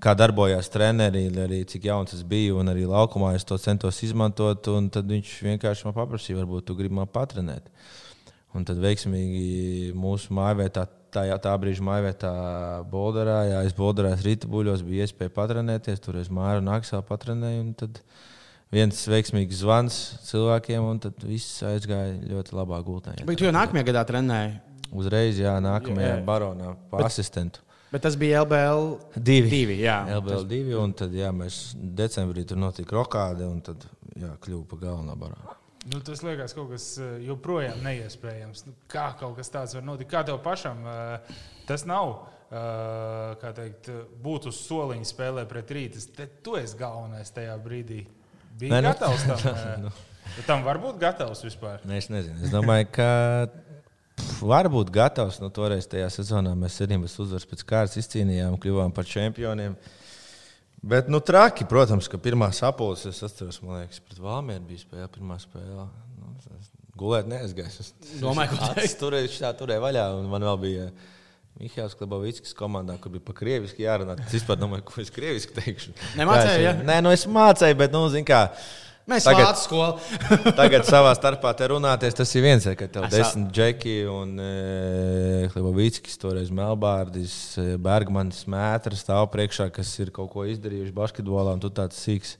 kā darbojās treneri, arī cik jauns es biju, un arī laukumā es to centos izmantot. Tad viņš vienkārši man paprasīja, varbūt tu gribi man patrenēt. Uh, Un tad veiksmīgi mūsu mājvietā, tā, tā brīža mājvietā, Bolderā, jā, es Bolderās rīta buļos, bija iespēja patrenēties. Tur es māju un Akselu patrenēju. Tad viens veiksmīgs zvans cilvēkiem, un tad viss aizgāja ļoti labā gultnē. Bet tu jau nākamajā gadā trenēji? Uzreiz, jā, nākamajā jā. baronā, pa bet, asistentu. Bet tas bija LBL divi. divi jā, LBL tas... divi, un tad jā, mēs decembrī tur notika rokāde, un tad jā, kļuva pa galvenā baronu. Nu, tas liekas kaut kas eh, joprojām neiespējams. Nu, kā kaut kas tāds var notikt? Kā tev pašam eh, tas nav? Eh, kā teikt, būt uz soliņa spēlē pret rītas. Tu esi galvenais tajā brīdī. Bija Nē, nu, gatavs tam. nu. Tam var būt gatavs vispār. Nē, es nezinu. Es domāju, ka var būt gatavs. Nu, toreiz tajā sezonā mēs arī uzvaras pēc kārtas izcīnījām, kļuvām par čempioniem. Uh, Bet, nu, traki, protams, ka pirmā sapulce, es atceros, man liekas, pret Vālmēru bija spēle, pirmā spēlē. Nu, gulēt neaizgājis. Es domāju, ka tas turēja, tā turēja vaļā, un man vēl bija. Mihāls Klabovickis komandā, kur bija pa krieviski jārunā. Es vispār domāju, ko es krieviski teikšu. Nemācēju, ja? Nē, nu es mācēju, bet, nu, zin kā. Mēs tagad, vācu skolu. tagad savā starpā te runāties, tas ir viens, ka tev desmit džeki un e, Hlebovīckis, toreiz Melbārdis, e, Bergmanis, Mētras stāv priekšā, kas ir kaut ko izdarījuši basketbolā, un tu tāds sīks,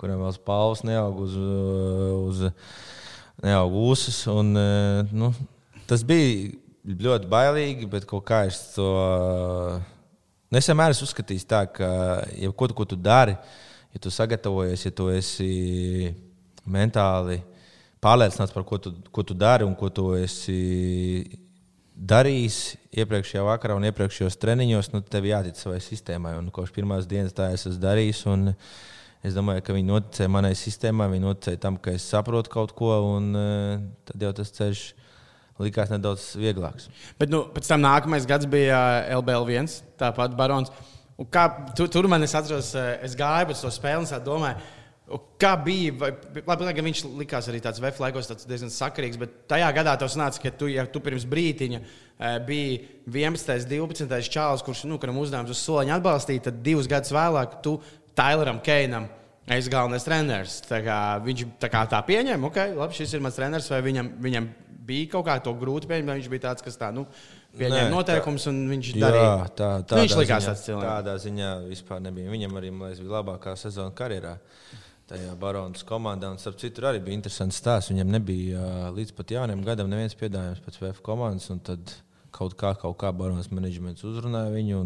kuram vēl spalvas neaug uz, uz neaug ūsas. Un, e, nu, tas bija ļoti bailīgi, bet kaut kā es to. Nu, es vienmēr esmu uzskatījis tā, ka jebko, ko tu dari, ja tu sagatavojies, ja tu esi mentāli pārliecināts par ko tu, ko tu dari un ko tu esi darījis iepriekšējā vakarā un iepriekšējos treniņos, nu, tev jātic savai sistēmai. Un kopš pirmās dienas tā es esmu darījis. Es domāju, ka viņi noticēja manai sistēmai, viņi noticēja tam, ka es saprotu kaut ko, un uh, tad jau tas ceļš likās nedaudz vieglāks. Bet nu, pēc tam nākamais gads bija LBL1, tāpat Barons. Un kā, tu, tur man es atceros, es gāju pēc to spēli un domāju, Kā bija? Vai, labi, lai viņš likās arī tāds VF laikos tāds diezgan sakarīgs, bet tajā gadā tas nāca, ka tu, ja tu pirms brīdiņa biji 11. un 12. čāls, kurš nu, uzdevums uz soliņa atbalstīt, tad divus gadus vēlāk tu Taileram Keinam esi galvenais treneris. Tā kā viņš tā, kā tā pieņēma, ok, labi, šis ir mans treneris, vai viņam, viņam bija kaut kā to grūti pieņemt, vai viņš bija tāds, kas tā, nu, pieņēma noteikumus un viņš darīja. Jā, tā, nu, viņš likās tāds cilvēks. Tādā ziņā vispār nebija. Viņam arī, liekas, bija labākā sezona karjerā tajā Baronas komandā. Un, starp citu, arī bija interesants stāsts. Viņam nebija līdz pat jaunam gadam neviens piedāvājums pēc VF komandas. Tad kaut kā, kaut kā Baronas menedžments uzrunāja viņu.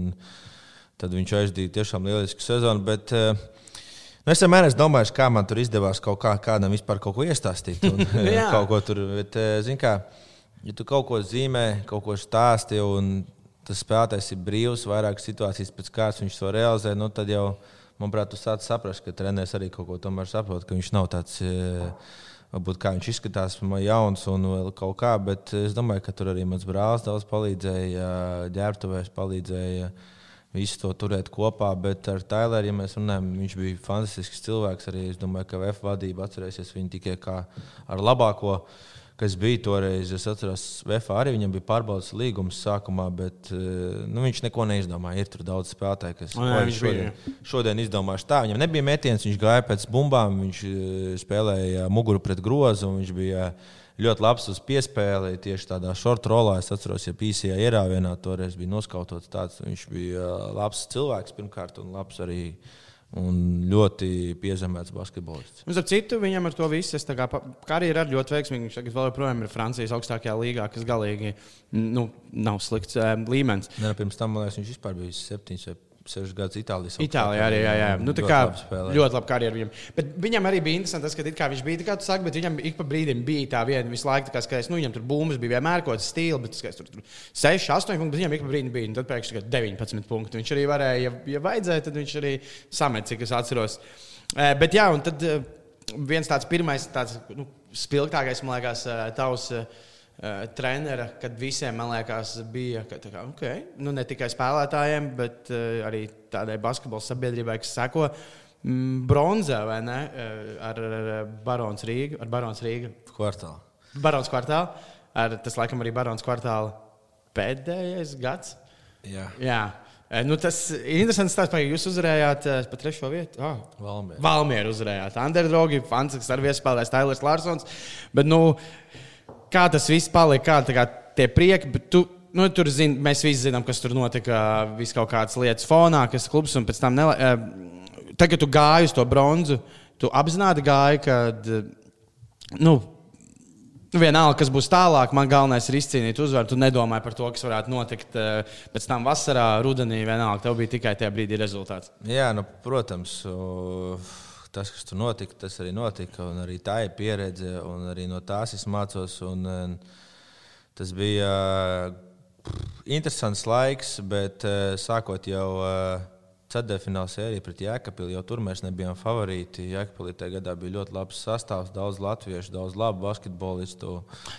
Tad viņš aizdīja tiešām lielisku sezonu. Bet, Nu, es vienmēr esmu domājis, kā man tur izdevās kaut kā, kādam vispār kaut ko iestāstīt. Un, kaut ko tur, bet, zin, kā, ja tu kaut ko zīmē, kaut ko stāsti, un tas spēlētājs ir brīvs, vairākas situācijas pēc kārtas viņš to realizē, nu, tad jau ir manuprāt, tu sāc saprast, ka treneris arī kaut ko tomēr saprot, ka viņš nav tāds. E, varbūt kā viņš izskatās, man jauns un vēl kaut kā, bet es domāju, ka tur arī mans brālis daudz palīdzēja, ģērbtuvēs palīdzēja visu to turēt kopā. Bet ar Taileru, ja mēs runājam, viņš bija fantastisks cilvēks. Arī es domāju, ka VF vadība atcerēsies viņu tikai kā ar labāko kas bija toreiz. Es atceros, VFA arī viņam bija pārbaudas līgums sākumā, bet eh, nu, viņš neko neizdomāja. Ir tur daudz spēlētāju, kas o, jā, viņš šodien, bija. šodien izdomājuši tā. Viņam nebija metiens, viņš gāja pēc bumbām, viņš eh, spēlēja muguru pret grozu. Viņš bija ļoti labs uz piespēli, tieši tādā short rolā. Es atceros, ja pīsījā ierāvienā toreiz bija noskautots tāds. Viņš bija labs cilvēks pirmkārt un labs arī un ļoti piezemēts basketbolists. Uz citu, viņam ar to visu kā, karjeru ir ļoti veiksmīga. Viņš tagad joprojām ir Francijas augstākajā līgā, kas galīgi nu, nav slikts um, līmenis. Ne, pirms tam, liekas, viņš vispār bija 7 vai sešus gadus Itālijas monētā. Itālijā arī, jā, jā. Nu, tā kā ļoti labi karjeru viņam. Bet viņam arī bija interesanti tas, ka viņš bija, kā tu saki, bet viņam ik pa brīdim bija tā viena visu laiku, kā skaits, nu, viņam tur būmas bija vienmēr kaut kāds stils, bet skaits, tur, tur 6, 8 punkti, viņam ik pa brīdim bija, un tad pēkšņi 19 punkti. Viņš arī varēja, ja, ja vajadzēja, tad viņš arī samet, cik es atceros. Eh, bet jā, un tad eh, viens tāds pirmais, tāds nu, spilgtākais, man liekas, eh, tavs. Uh, trenera, kad visiem, man liekas, bija ka, kā, okay, nu, ne tikai spēlētājiem, bet uh, arī tādai basketbola sabiedrībai, kas seko. Mm, bronzā vai ne? Uh, ar, ar Barons Rīgu. Ar Barons Rīgu. Kvartālu. Barons kvartālu. Ar, tas laikam arī Barons kvartāla pēdējais gads. Jā. Jā. Nu, tas ir interesants stāsts, ka jūs uzvarējāt uh, pa trešo vietu. Oh. Valmieru. Valmieru uzvarējāt. Underdogi, Fansiks ar viespēlēs Tailers Larsons. Bet, nu, kā tas viss palika, kā, kā tie prieki. Tu, nu, tur zin, mēs visi zinām, kas tur notika. Vis kaut kādas lietas fonā, kas klubs. Pēc tam, nele, eh, tagad, kad tu gāji uz to bronzu, tu apzināti gāji, ka. Nu, vienalga, kas būs tālāk, man galvenais ir izcīnīt uzvaru. Tu nedomāji par to, kas varētu notikt eh, pēc tam vasarā, rudenī. Vienalga, tev bija tikai tajā brīdī rezultāts. Jā, nu, protams. Uh tas, kas tur notika, tas arī notika. Arī tā ir pieredze, un arī no tās es mācos. Un, un tas bija pff, interesants laiks, bet eh, sākot jau ceturtdaļfināla sērija pret Jēkabili. Jau tur mēs nebijām favorīti. Jēkabili tajā gadā bija ļoti labs sastāvs, daudz latviešu, daudz labu basketbolistu.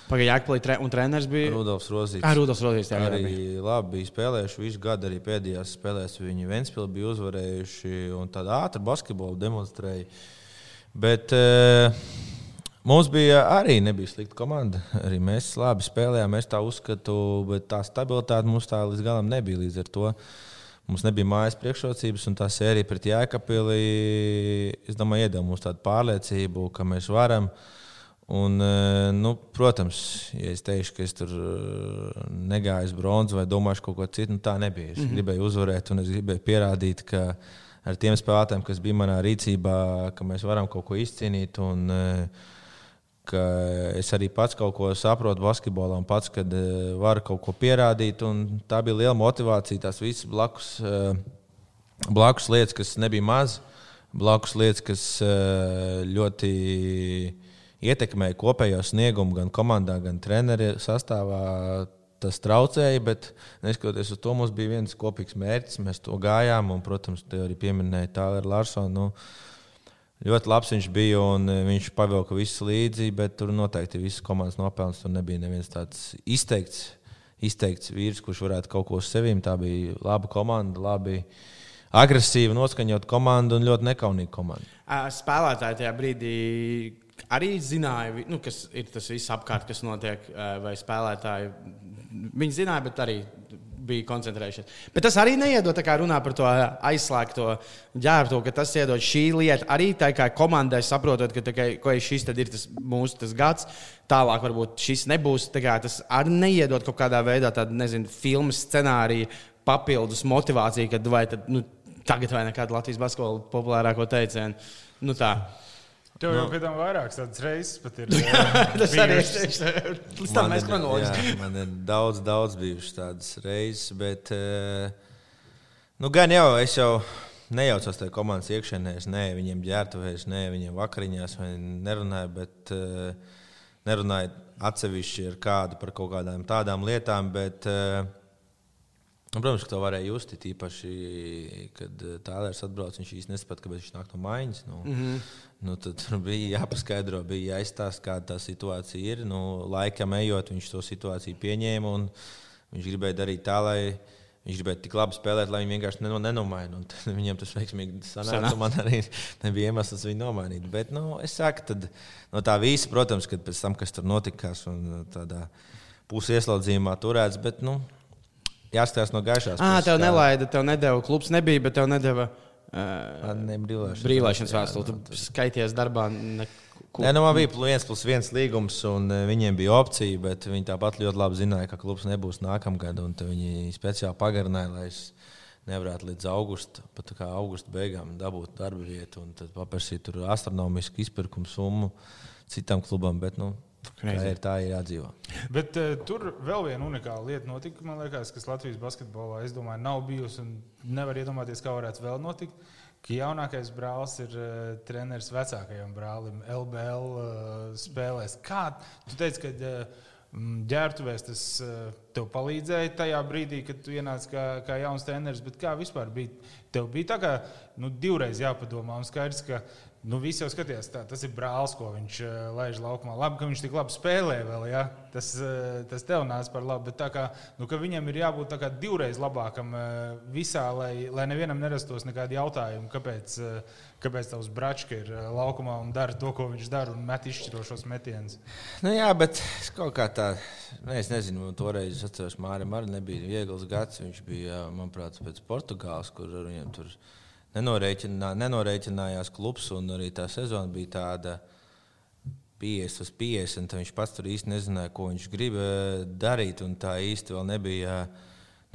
Pagaidām, Jēkabili tre un treneris bija Rudolfs Rozīts. Ah, Rudolfs Rozīts jā, arī bija. labi bija spēlējuši visu gadu. Arī pēdējās spēlēs viņi Ventspili bija uzvarējuši un tādu ātru basketbolu demonstrēja. Bet, uh, Mums bija arī nebija slikta komanda. Arī mēs labi spēlējām, es tā uzskatu, bet tā stabilitāte mums tā līdz galam nebija. Līdz ar to uh, Mums nebija mājas priekšrocības, un tā sērija pret Jēkabili, es domāju, iedeva mums tādu pārliecību, ka mēs varam. Un, e, nu, protams, ja es teikšu, ka es tur e, negāju bronzu vai domāju kaut ko citu, nu, tā nebija. Es mm -hmm. gribēju uzvarēt, un es gribēju pierādīt, ka ar tiem spēlētājiem, kas bija manā rīcībā, ka mēs varam kaut ko izcīnīt. Un, uh, ka es arī pats kaut ko saprotu basketbolā, un pats, kad uh, varu kaut ko pierādīt. Tā bija liela motivācija. Tās visas blakus, uh, blakus lietas, kas nebija maz, blakus lietas, kas uh, ļoti ietekmēja kopējo sniegumu gan komandā, gan treneru sastāvā. Tas traucēja, bet neskatoties uz to, mums bija viens kopīgs mērķis. Mēs to gājām, un, protams, te arī pieminēja Tālera Larsona. Nu, ļoti labs viņš bija, un e, viņš pavilka visu līdzi, bet tur noteikti visas komandas nopelns. Tur nebija neviens tāds izteikts, izteikts vīrs, kurš varētu kaut ko uz sevi. Tā bija laba komanda, labi agresīva, noskaņota komanda un ļoti nekaunīga komanda. Spēlētāji tajā brīdī arī zināja, nu, kas ir tas viss apkārt, kas notiek, vai spēlētāji. Viņi zināja, bet arī bija koncentrējušies. Bet tas arī neiedod runāt par to aizslēgto ģērbtu, ka tas iedod šī lieta arī tā kā komandai, saprotot, ka kā, šis ir tas mūsu tas gads. Tālāk varbūt šis nebūs. Kā, tas arī neiedod kaut kādā veidā tādu, nezinu, filmu scenāriju, papildus motivāciju, kad vai tad, nu, tagad vai nekad Latvijas basketbola populārāko teicienu. Nu, tā. Tev jau pēc tam vairākas tādas reizes pat ir. Tas arī ir. Līdz tam mēs kronoloģiski. Man ir daudz, daudz bijušas tādas reizes, bet, nu, gan jau es jau nejaucos tajā komandas iekšienē. Es neju viņiem ģērbtuvēs, neju viņiem vakariņās, vai nerunāju, bet nerunāju atsevišķi ar kādu par kaut kādām tādām lietām. Bet, uh, Nu, protams, ka to varēja just. Īpaši, kad eh, tālērs atbrauc, viņš īstenībā nesaprata, kāpēc viņš nāk no maiņas. Nu, mm -hmm. nu, tad bija jāpaskaidro, bija jāizstāsta, kāda tā situācija ir. Nu, laikam ejot, viņš to situāciju pieņēma un viņš gribēja darīt tā, lai viņš gribēja tik labi spēlēt, lai viņi vienkārši nenomaina. Viņam tas veiksmīgi sanāca. Man arī nebija iemesls viņu nomainīt. Bet nu, es saku, tad, no tā visa, protams, kad pēc tam, kas tur notikās un tādā pusieslodzījumā turēts. Bet, nu, jāskatās no gaišās. Ah, tev nelaida, tev nedēva klubs, nebija, bet tev nedēva. Uh, ne, brīvlaišanas, brīvlaišanas vēstuli. Tu skaities darbā. Ne... Nē, nu man bija viens plus viens līgums, un viņiem bija opcija, bet viņi tāpat ļoti labi zināja, ka klubs nebūs nākamgad. Viņi speciāli pagarināja, lai es nevarētu līdz augusta, pat kā augusta beigām dabūt darba vietu un tad paprasīt astronomisku izpirkumu summu citam klubam. Bet, nu, Tā ir, tā ir jādzīvo. Bet uh, tur vēl viena unikāla lieta notika, man liekas, kas Latvijas basketbolā, es domāju, nav bijusi un nevar iedomāties, kā varētu vēl notikt. Ka jaunākais brālis ir uh, treneris vecākajam brālim, LBL uh, eh, spēlēs. Kā tu teici, ka uh, ģērbtuvēs tas uh, tev palīdzēja tajā brīdī, kad tu ienāci kā, kā jauns treneris, bet kā vispār bija? Tev bija tā, ka nu, divreiz jāpadomā un skaidrs, ka Nu, visi jau skatījās, tā, tas ir brālis, ko viņš uh, laiž laukumā. Labi, ka viņš tik labi spēlē vēl, ja? tas, uh, tas tev nāca par labu. Bet kā, nu, viņam ir jābūt divreiz labākam uh, visā, lai, lai nevienam nerastos nekādi jautājumi, kāpēc, uh, kāpēc tavs bračka ir uh, laukumā un dara to, ko viņš dara un met izšķirošos metienus. Nu, jā, bet kaut kā tā, ne, es nezinu, toreiz es atceros, Mārim arī nebija viegls gads. Viņš bija, manuprāt, pēc Portugāles, kur viņam tur bija nenorēķinā, nenorēķinājās klubs, un arī tā sezona bija tāda 50 uz 50. Viņš pats tur īsti nezināja, ko viņš grib eh, darīt, un tā īsti vēl nebija. Uh,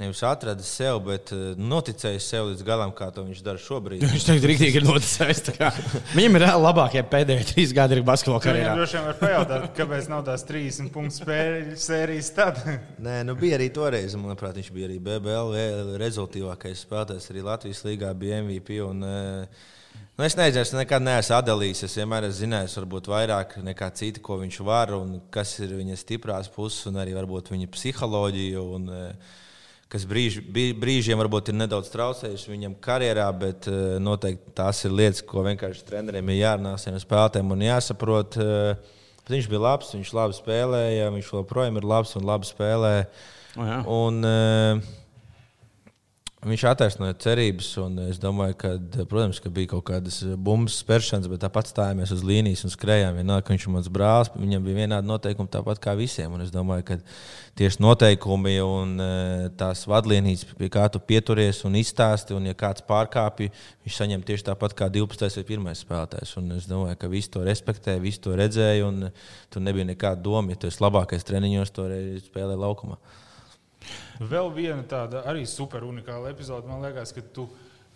nevis atradis sev, bet uh, noticējis sev līdz galam, kā to viņš dara šobrīd. Viņš tagad rīktīgi ir noticējis. Viņam ir labākie pēdējie trīs gadi ir basketbola karjerā. Viņš droši vien var pajautāt, kāpēc nav tās 30 punktu sērijas tad. Nē, nu bija arī toreiz, manuprāt, viņš bija arī BBL rezultātīvākais spēlētājs, arī Latvijas līgā bija MVP. Un, uh, Nu, es nezinu, es nekad neesmu atdalījis. Es vienmēr esmu zinājis, varbūt vairāk nekā citi, ko viņš var un kas ir viņa stiprās puses, un arī varbūt viņa psiholoģija. Un, uh, kas brīž, brīžiem varbūt ir nedaudz traucējuši viņam karjerā, bet uh, noteikti tās ir lietas, ko vienkārši treneriem ir jārunā ar spēlētājiem un jāsaprot. Uh, viņš bija labs, viņš labi spēlēja, viņš joprojām ir labs un labi spēlē. Oh, jā. un, uh, Viņš attaisnoja cerības, un es domāju, ka, protams, ka bija kaut kādas bumbas spēršanas, bet tāpat stājāmies uz līnijas un skrējām. Vienalga, ka viņš ir mans brālis, viņam bija vienādi noteikumi, tāpat kā visiem. Un es domāju, ka tieši noteikumi un e, tās vadlīnijas, pie kā tu pieturies un izstāsti, un ja kāds pārkāpj, viņš saņem tieši tāpat kā 12. vai 1. spēlētājs. Un es domāju, ka visi to respektē, visi to redzēja, un tur nebija nekāda doma, ja tu esi labākais treniņos, to spēlē laukumā. Vēl viena tāda arī super unikāla epizode. Man liekas, ka tu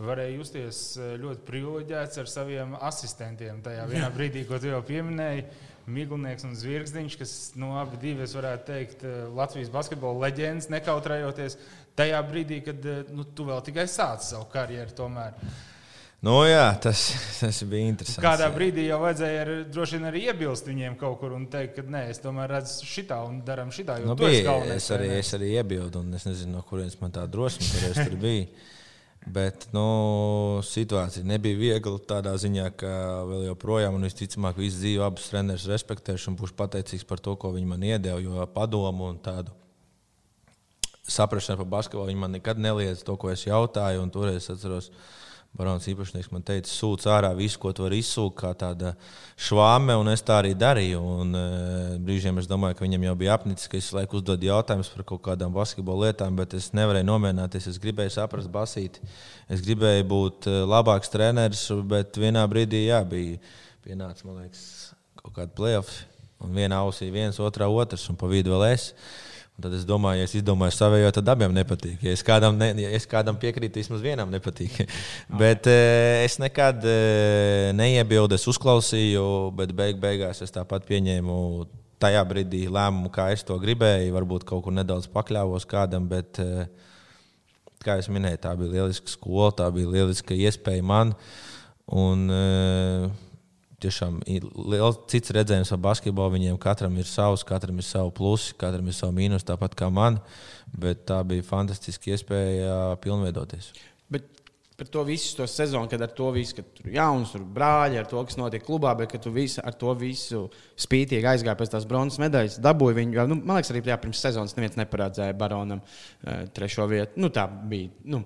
varēji justies eh, ļoti privileģēts ar saviem asistentiem. Tajā vienā brīdī, ko tu jau pieminēji, Miglinieks un Zvirgzdiņš, kas nu, abi divi, es varētu teikt, eh, Latvijas basketbola leģendas, nekautrējoties tajā brīdī, kad eh, nu, tu vēl tikai sāci savu karjeru. Tomēr. Nu, jā, tas, tas bija interesanti. Kādā brīdī jau vajadzēja ar, droši vien arī iebilst viņiem kaut kur un teikt, ka nē, es tomēr redzu šitā un daram šitā. Nu, bija, es, arī, es arī iebildu, un es nezinu, no kurienes man tā drosme tur bija. Bet nu, situācija nebija viegla tādā ziņā, ka vēl joprojām, un visticamāk, visu dzīvi abus trenerus respektēšu un būšu pateicīgs par to, ko viņi man iedeva, jo padomu un tādu saprāšanu par basketbolu viņi man nekad neliedz to, ko es jautāju. Toreiz es atceros, ka Barons īpašnieks man teica, sūdz ārā visu, ko tu vari izsūkt, kā tāda švāme, un es tā arī darīju. Un, e, brīžiem es domāju, ka viņam jau bija apnicis, ka es laiku uzdodu jautājumus par kaut kādām basketbola lietām, bet es nevarēju nomierināties. Es gribēju saprast, basīt. Es gribēju būt e, labāks treneris, bet vienā brīdī jā, bija pienācis, man liekas, kaut kāda playoff. Un vienā ausī viens, otrā otrs, un pa vidu vēl es. Un tad es domāju, ja es izdomāju savējo, tad abiem nepatīk. Ja es kādam, ne, ja es kādam piekrītu, vismaz vienam nepatīk. bet eh, es nekad eh, neiebildu, es uzklausīju, bet beig beigās es tāpat pieņēmu tajā brīdī lēmumu, kā es to gribēju. Varbūt kaut kur nedaudz pakļāvos kādam, bet, eh, kā jau minēju, tā bija lieliska skola, tā bija lieliska iespēja man. Un, uh, tiešām liels cits redzējums par basketbolu. Viņiem katram ir savs, katram ir savi plusi, katram ir savi mīnus, tāpat kā man. Bet tā bija fantastiska iespēja pilnveidoties. Bet par to visu to sezonu, kad ar to visu, ka tur jauns, tur brāļi, ar to, kas notiek klubā, bet ka tu visu, ar to visu spītīgi aizgāji pēc tās bronzas medaļas, dabūji viņu. Nu, man liekas, arī jā, pirms sezonas neviens neparādzēja Baronam trešo vietu. Nu, tā bija. Nu,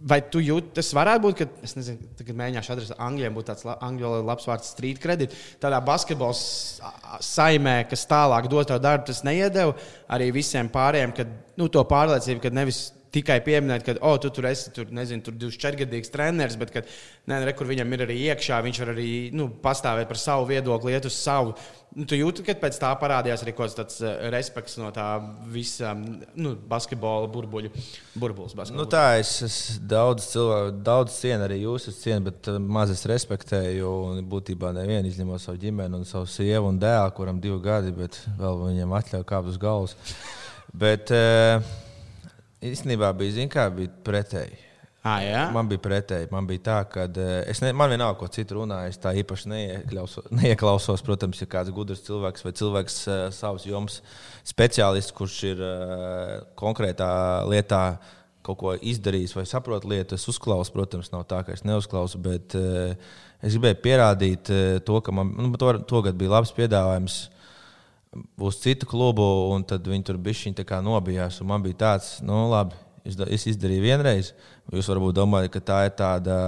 Vai tu jūti, tas varētu būt, ka, es nezinu, tagad mēģināšu atrast angļiem, būtu tāds angļu labs vārds street credit. Tādā basketbola saimē, kas tālāk dod to darbu, tas neiedeva arī visiem pārējiem, kad nu, to pārliecību, ka nevis tikai pieminēt, ka, oh, tu tur esi tur, nezinu, tur 24 gadīgs treneris, bet, kad, nē, re, kur viņam ir arī iekšā, viņš var arī nu, pastāvēt par savu viedokli, iet uz savu. Nu, tu jūti, ka pēc tā parādījās arī kaut kāds uh, respekts no tā visa nu, basketbola burbuļu. Burbulis, basketbola. Nu, tā es, es daudz cilvēku, daudz cienu arī jūs, es cienu, bet uh, maz es respektēju. Un būtībā nevienu izņemot savu ģimeni un savu sievu un dēlu, kuram divi gadi, bet vēl viņam atļauj kāpt uz galvas. Bet, uh, īstenībā bija, zin, kā, bija pretēji. Ah, jā? man bija pretēji. Man bija tā, ka eh, es ne, man vienalga, ko citu runāju. Es tā īpaši neieklausos. Protams, ja kāds gudrs cilvēks vai cilvēks uh, savs joms speciālists, kurš ir uh, konkrētā lietā kaut ko izdarījis vai saprot lietu, es uzklausu. Protams, nav tā, ka es neuzklausu, bet uh, es gribēju pierādīt uh, to, ka man nu, to, to bija labs piedāvājums. Uh, uz citu klubu, un tad viņi tur bija nobijās. Man bija tāds, nu, labi, es izdarīju vienreiz. Jūs varbūt domājat, ka tā ir tāda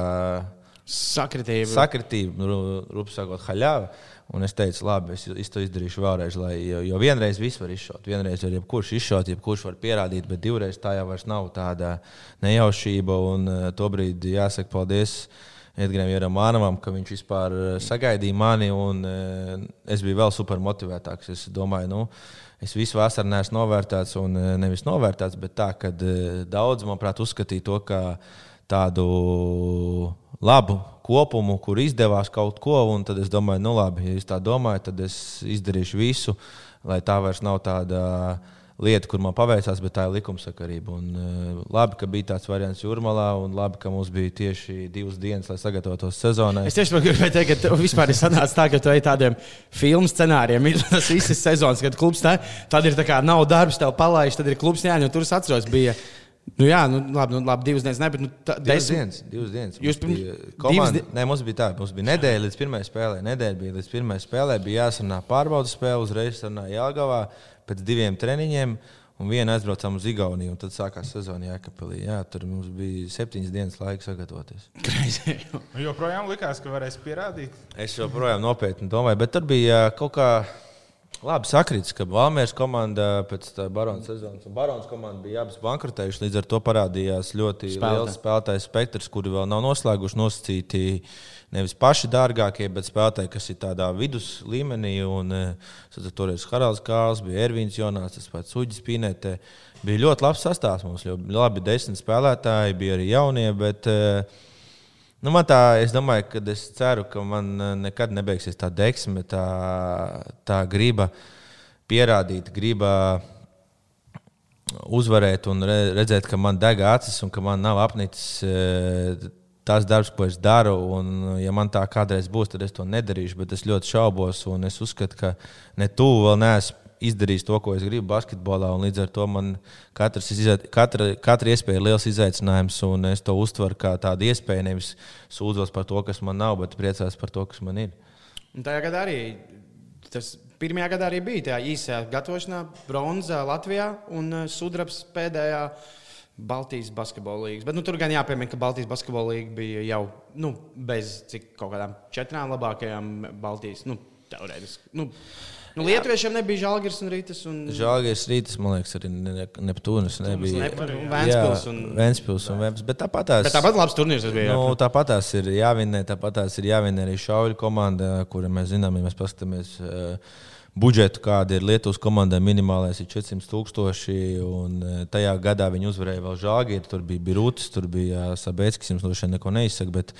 sakritība, sakritība nu, rupi sakot, haļāva. Un es teicu, labi, es, es to izdarīšu vēlreiz, lai, jo, jo vienreiz viss var izšaut. Vienreiz var jebkurš izšaut, jebkurš var pierādīt, bet divreiz tā jau nav tāda nejaušība. Un uh, to brīdi jāsaka paldies uh, Edgars Jāramānovam, ka viņš vispār eh, sagaidīja mani, un eh, es biju vēl super motivētāks. Es domāju, nu, es visu vasaru neesmu novērtēts, un eh, nevis novērtēts, bet tā, ka daudz, manuprāt, uzskatīja to kā tādu labu kopumu, kur izdevās kaut ko, tad es domāju, nu labi, ja es tā domāju, tad es izdarīšu visu, lai tā vairs nav tāda lieta, kur man paveicās, bet tā ir likumsakarība. Un, uh, labi, ka bija tāds variants jūrmalā, un labi, ka mums bija tieši divas dienas, lai sagatavotos sezonai. Es tieši gribēju teikt, ka vispār ir sanācis tā, ka tu ej tādiem filmu scenārijiem, ir tas visas sezonas, kad klubs tā, tad ir tā kā nav darbs, tev palaiž, tad ir klubs jāņem, tur es atceros, bija. Nu, jā, nu, labi, nu, labi, divas dienas, ne, bet nu, tā, divas desmit... dienas. Divas dienas. Jūs pirms komanda, divas... Nē, mums bija tā, mums bija nedēļa līdz pirmajai spēlē. Nedēļa bija līdz pirmajai spēlē, bija jāsarunā pārbaudas spēle, uzreiz sarunā Jāgavā pēc diviem treniņiem. Un vienu aizbraucām uz Igauniju, un tad sākās sezona Jēkabīlī. Jā, tur mums bija septiņas dienas laika sagatavoties. Nu, joprojām likās, ka varēs pierādīt. Es joprojām nopietni domāju, bet tur bija kaut kā labi sakrits, ka Valmēras komanda pēc Baronas sezonas un Baronas komanda bija abas bankrotējušas. Līdz ar to parādījās ļoti Spēlē. liels spēlētājs spektrs, kuri vēl nav noslēguši nosacīti nevis paši dārgākie, bet spēlētāji, kas ir tādā vidus līmenī. Un, eh, toreiz Haralds Kāls, bija Ervīns Jonās, tas pats Uģis Pīnētē. Bija ļoti labs sastāvs mums, ļoti labi desmit spēlētāji, bija arī jaunie. Bet, eh, Nu, man tā, es domāju, ka es ceru, ka man eh, nekad nebeigsies tā deksme, tā, tā griba pierādīt, griba uzvarēt un redzēt, ka man deg acis un ka man nav apnicis tas darbs, ko es daru, un, ja man tā kādreiz būs, tad es to nedarīšu. Bet es ļoti šaubos, un es uzskatu, ka ne tuvu vēl neesmu izdarījis to, ko es gribu basketbolā. Līdz ar to man katrs, katra, katra iespēja ir liels izaicinājums, un es to uztveru kā tādu iespēju. Nevis sūdzos par to, kas man nav, bet priecājos par to, kas man ir. Un tajā gadā arī tas pirmajā gadā arī bija tā īsā gatavošanā, bronza Latvijā un uh, sudrabs pēdējā. Baltijas basketbola līnijas. Bet nu, tur gan jāpiemina, ka Baltijas basketbola līnija bija jau nu, bez cik kaut kādām četrām labākajām Baltijas. Nu, teorētiski. Nu, Nu, Lietuviešiem nebija Žalgiris un Rītas. Un... Žalgiris, Rītas, man liekas, arī Neptūnas nebija. Vēnspils un Vēnspils. Un Vēnspils. Bet tāpat tās, bet tāpat labs turnīrs bija. Nu, tāpat tās ir jāvinē, tāpat tās ir jāvinē arī šauļu komanda, kura mēs zinām, ja mēs paskatāmies. Uh, budžetu, kāda ir Lietuvas komandai, minimālais ir 400 tūkstoši. Tajā gadā viņi uzvarēja vēl Žāģīru, tur bija Birūtis, tur bija Sabēckis, jums no šeit neko neizsaka, bet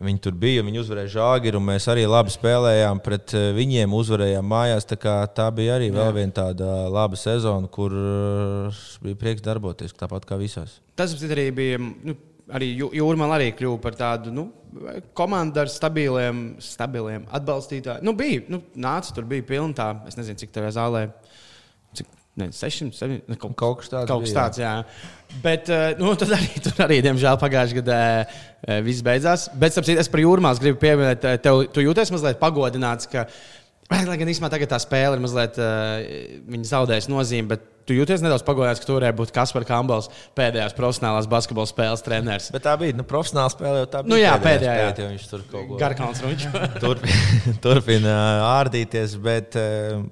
viņi tur bija, viņi uzvarēja Žāģīru, un mēs arī labi spēlējām pret viņiem, uzvarējām mājās. Tā, tā bija arī vēl viena tāda laba sezona, kur bija prieks darboties, tāpat kā visās. Tas arī bija. Nu, arī Jūrmāla arī kļuva par tādu nu, komandu ar stabiliem, stabiliem atbalstītājiem. Nu, bija, nu, nāca, tur bija pilna tā, es nezinu, cik tajā zālē. Cik, Ne, 600, 700, ne, kaut, kaut kas tāds. Kaut kas tāds, jā. jā. Bet, eh, nu, tad arī tur arī, diemžēl, pagājušajā gadā eh, viss beidzās. Bet, starp citu, es par jūrmās gribu pieminēt, eh, tev, tu jūties mazliet pagodināts, ka, lai gan īstenībā tagad tā spēle ir mazliet, viņa zaudējusi nozīmi, bet Tu jūties nedaudz pagodināts, ka tur varēja būt Kaspars Kambals pēdējās profesionālās basketbola spēles treneris. Bet tā bija nu, profesionāla spēle jau tā bija. Nu, jā, pēdējā. jā. Viņš tur kaut ko Garkalns viņš turpina, turpina ārdīties, bet,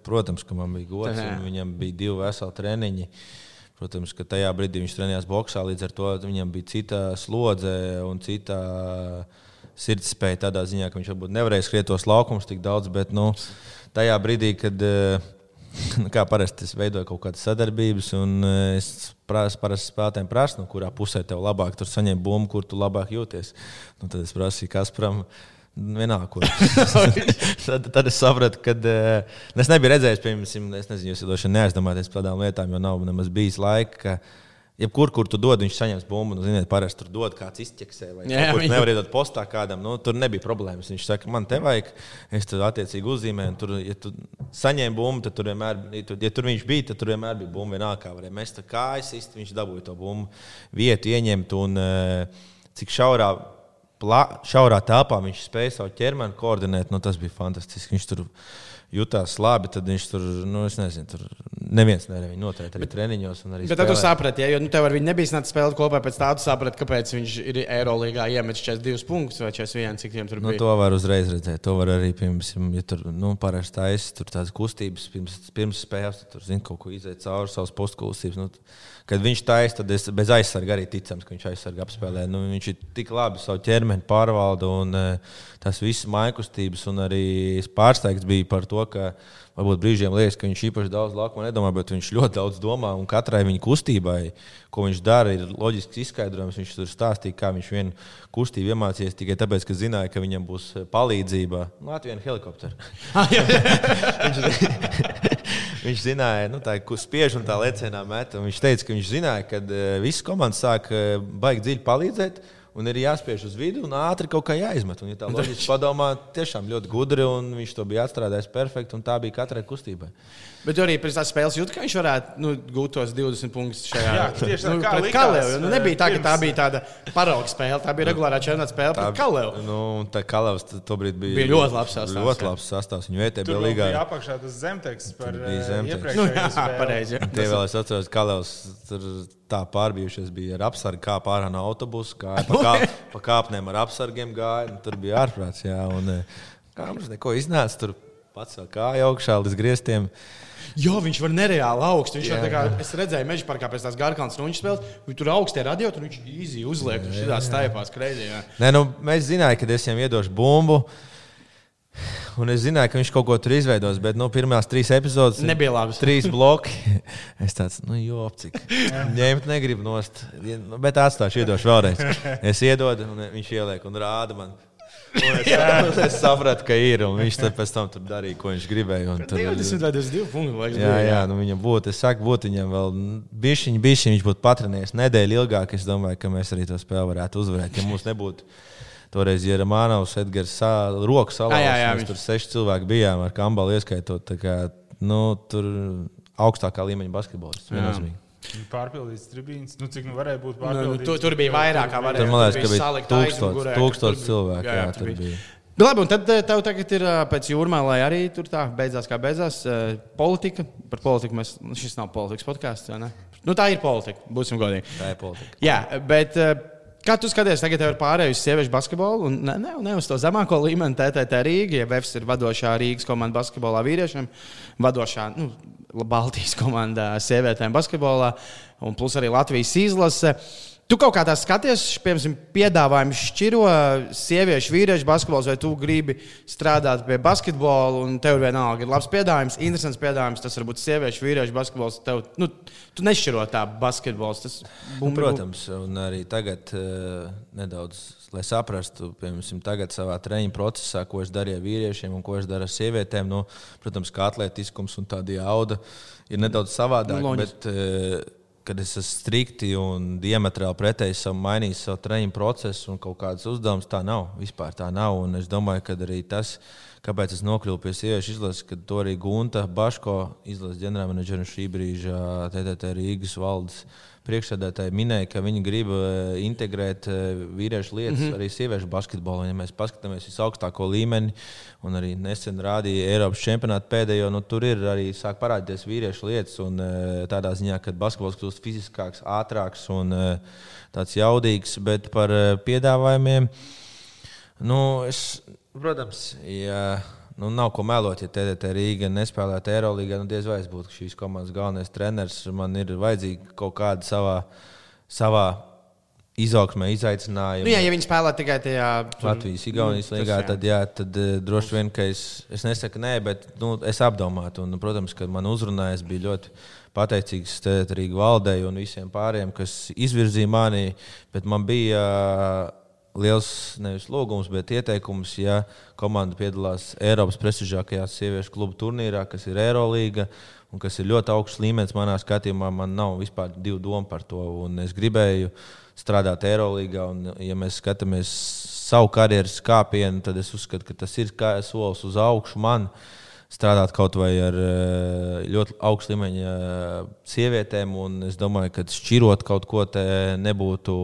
protams, ka man bija gods un viņam bija divi veseli treniņi. Protams, ka tajā brīdī viņš trenējās boxā, līdz ar to viņam bija cita slodze un cita sirdsspēja tādā ziņā, ka viņš varbūt nevarēja skriet tos laukumus tik daudz, bet nu, tajā brīdī, kad uh, Nu, kā parasti es veidoju kaut kādas sadarbības, un eh, es prasu, parasti spēlētājiem prasu, no kurā pusē tev labāk tur saņem bumbu, kur tu labāk jūties. Nu, tad es prasīju, kas pram. Vienalga, kur. tad, tad es sapratu, ka uh, es nebiju redzējis, piemēram, es nezinu, jūs jau neaizdomāties par tādām lietām, jo nav nemaz bijis laika. Ka, Jebkur, kur tu dod, viņš saņems bumbu. Nu, ziniet, parasti tur dod kāds izķeksē, vai jā, viņš nevar iedot postā kādam. Nu, tur nebija problēmas. Viņš saka, man te vajag, es tur attiecīgi uzzīmēju. Tur, ja tu saņēmi bumbu, tad tur vienmēr, ja tur viņš bija, tad tur vienmēr bija bumba. Vienalga, kā varēja mest kājas, īsti viņš dabūja to bumbu vietu ieņemt. Un, eh, cik šaurā, plā, šaurā telpā viņš spēja savu ķermeni koordinēt, nu, tas bija fantastiski. Viņš tur jutās labi, tad viņš tur, nu, es nezinu, tur neviens nevarēja viņu noturēt arī bet, treniņos. Arī bet tad tu saprati, ja, jo nu, tev ar viņu nebija snācis spēlēt kopā, pēc tā tu saprati, kāpēc viņš ir Eirolandā iemetis 42 punktus vai 41, cik tiem tur nu, bija. Nu, to var uzreiz redzēt. To var arī, piemēram, ja tur nu, parasti taisīs tur tādas kustības pirms, pirms spēles, tad tur zina kaut ko iziet cauri savas postkustības. Nu, kad viņš taisa, tad es bez aizsarga arī ticams, ka viņš aizsarga apspēlē. Nu, viņš ir tik labi savu ķermeni pārvalda un uh, tas viss mājkustības. Un arī pārsteigts biju par to, ka varbūt brīžiem liekas, ka viņš īpaši daudz laukuma nedomā, bet viņš ļoti daudz domā. Un katrai viņa kustībai, ko viņš dara, ir loģisks izskaidrojums. Viņš tur stāstīja, kā viņš vienu kustību iemācījās tikai tāpēc, ka zināja, ka viņam būs palīdzība. Latvijas helikoptera. Viņš zināja, nu, tā, kur spiež un tā lecienā met. Viņš teica, ka viņš zināja, ka uh, visas komandas sāk uh, baigi dziļi palīdzēt. Un ir jāspiež uz vidu un ātri kaut kā jāizmet. Un, ja tā loģiski padomā, tiešām ļoti gudri, un viņš to bija atstrādājis perfekti, un tā bija katrai kustībai. Bet arī pēc tās spēles jūt, ka viņš varētu nu, gūt tos 20 punktus šajā Jā, tieši tā, nu, kā pret Kalēvu. Nu, nebija tā, ka tā bija tāda parauga spēle, tā bija regulārā čempionāta spēle tā, pret Kalēvu. Nu, tā Kalēvs tobrīd bija, bija ļoti labs sastāvs. Ļoti labs sastāvs. Viņu bija līgā. Jā, apakšā tas zemteksts par zemtekstu. Nu, jā, pareizi. Tie vēl es atceros, Kalēvs tur tā pārbijušies bija ar apsargu, kā pārā no autobusa, kā pa, kā, pa kāpnēm ar apsargiem gāja. Tur bija ārprāts, jā. Un, kā mums neko iznāca, tur pats vēl kāja augšā līdz griestiem. Jo viņš var nereāli augstu. Viņš jā, kā, es redzēju, meža parkā pēc tās garkānas runču spēles. Viņš tur augstie radio, tur viņš īsi uzliek. Ir tāds staipās, kreizī. Nē, nu, mēs zinājām, ka es viņam iedošu bumbu. Un es zināju, ka viņš kaut ko tur izveidos, bet nu, pirmās trīs epizodes nebija labi. Trīs bloki. Es tāds, nu, jo, cik ņemt negribu nost. Bet atstāšu, iedošu vēlreiz. Es iedodu, un viņš ieliek un rāda man. Es, es sapratu, ka ir. Viņš pēc tam tur darīja, ko viņš gribēja. Tur, 20 vai 22 punkti. Jā, jā, nu viņam būtu. Es saku, būtu viņam vēl bišķiņi, bišķiņi viņš būtu patrenējis nedēļu ilgāk. Es domāju, ka mēs arī to spēli varētu uzvarēt. Ja mums nebūtu toreiz ir Mānavs, Edgars, Rokas salā. Jā, jā, jā, mēs tur seši cilvēki bijām ar kambalu ieskaitot. Kā, nu, tur augstākā līmeņa basketbolists. Pārpildīts tribīns. Nu, cik nu varēja būt pārpildīts? Nu, nu, tur, tur bija vairāk, kā varēja. Tur, man liekas, ka bija tūkstots, tūkstots cilvēku. Jā, jā, tur bija. Nu, labi, un tad tev tagad ir pēc jūrmā, lai arī tur tā beidzās, kā beidzās. Politika. Par politiku mēs. Nu, šis nav politikas podkāsts. Nu, tā ir politika. Būsim godīgi. Tā ir politika. Jā, bet. Kā tu skaties, tagad ir pārējais sieviešu basketbolu, un ne, ne, ne uz to zemāko līmeni, TTT Rīga, ja VFS ir vadošā Rīgas komanda basketbolā vīriešiem, vadošā nu, Baltijas komandā sievietēm basketbolā, un plus arī Latvijas izlase. Tu kaut kā tā skaties, piemēram, piedāvājumu šķiro sieviešu, vīriešu basketbols, vai tu gribi strādāt pie basketbola, un tev vienalga ir labs piedāvājums, interesants piedāvājums. Tas var būt sieviešu, vīriešu basketbols. Tev, nu, tu nešķiro tā basketbols. Tas, bum, nu, protams, un arī tagad uh, nedaudz, lai saprastu, piemēram, tagad savā treniņa procesā, ko es darīju vīriešiem un ko es daru ar sievietēm. Nu, protams, kā atletiskums un tāda jauda ir nedaudz savādāk. Nu, bet, uh, kad es esmu strikti un diametrāli pretēji savam mainījis savu treniņu procesu un kaut kādas uzdevumus. Tā nav. Vispār tā nav. Un es domāju, ka arī tas, kāpēc es nokļuvu pie sieviešu izlases, kad to arī Gunta Baško izlases ģenerālmenedžera šī brīža TTT Rīgas valdes priekšsēdētāji minēja, ka viņi grib eh, integrēt eh, vīriešu lietas mm -hmm. arī sieviešu basketbolā. Ja mēs paskatāmies visaugstāko līmeni, un arī nesen rādīja Eiropas čempionātu pēdējo, nu, tur ir arī sāk parādīties vīriešu lietas. Un, eh, tādā ziņā, ka basketbols kļūst fiziskāks, ātrāks un tāds jaudīgs, bet par piedāvājumiem. Nu, es, protams, ja nu, nav ko melot, ja TDT Rīga nespēlētu Eirolandā. Nu, diez vai es būtu šīs komandas galvenais treneris. Man ir vajadzīga kaut kāda savā, savā izaugsmē, izaicinājumi. Nu, jā, ja viņi spēlē tikai tajā Latvijas, Igaunijas nu, līgā, tad, jā, tad uh, droši vien, ka es, es nesaku nē, bet nu, es apdomātu. Un, protams, ka man uzrunājas bija ļoti pateicīgs Rīgas valdei un visiem pārējiem, kas izvirzīja mani, bet man bija. Liels nevis lūgums, bet ieteikums, ja komanda piedalās Eiropas prestižākajā sieviešu klubu turnīrā, kas ir Eirolandā un kas ir ļoti augsts līmenis. Manā skatījumā man nav vispār divu domu par to. Es gribēju strādāt Eirolandā, un, ja mēs skatāmies savu karjeras kāpienu, tad es uzskatu, ka tas ir solis uz augšu man. Strādāt kaut vai ar eh, ļoti augstu līmeņa eh, sievietēm, es domāju, ka šķirot kaut ko te nebūtu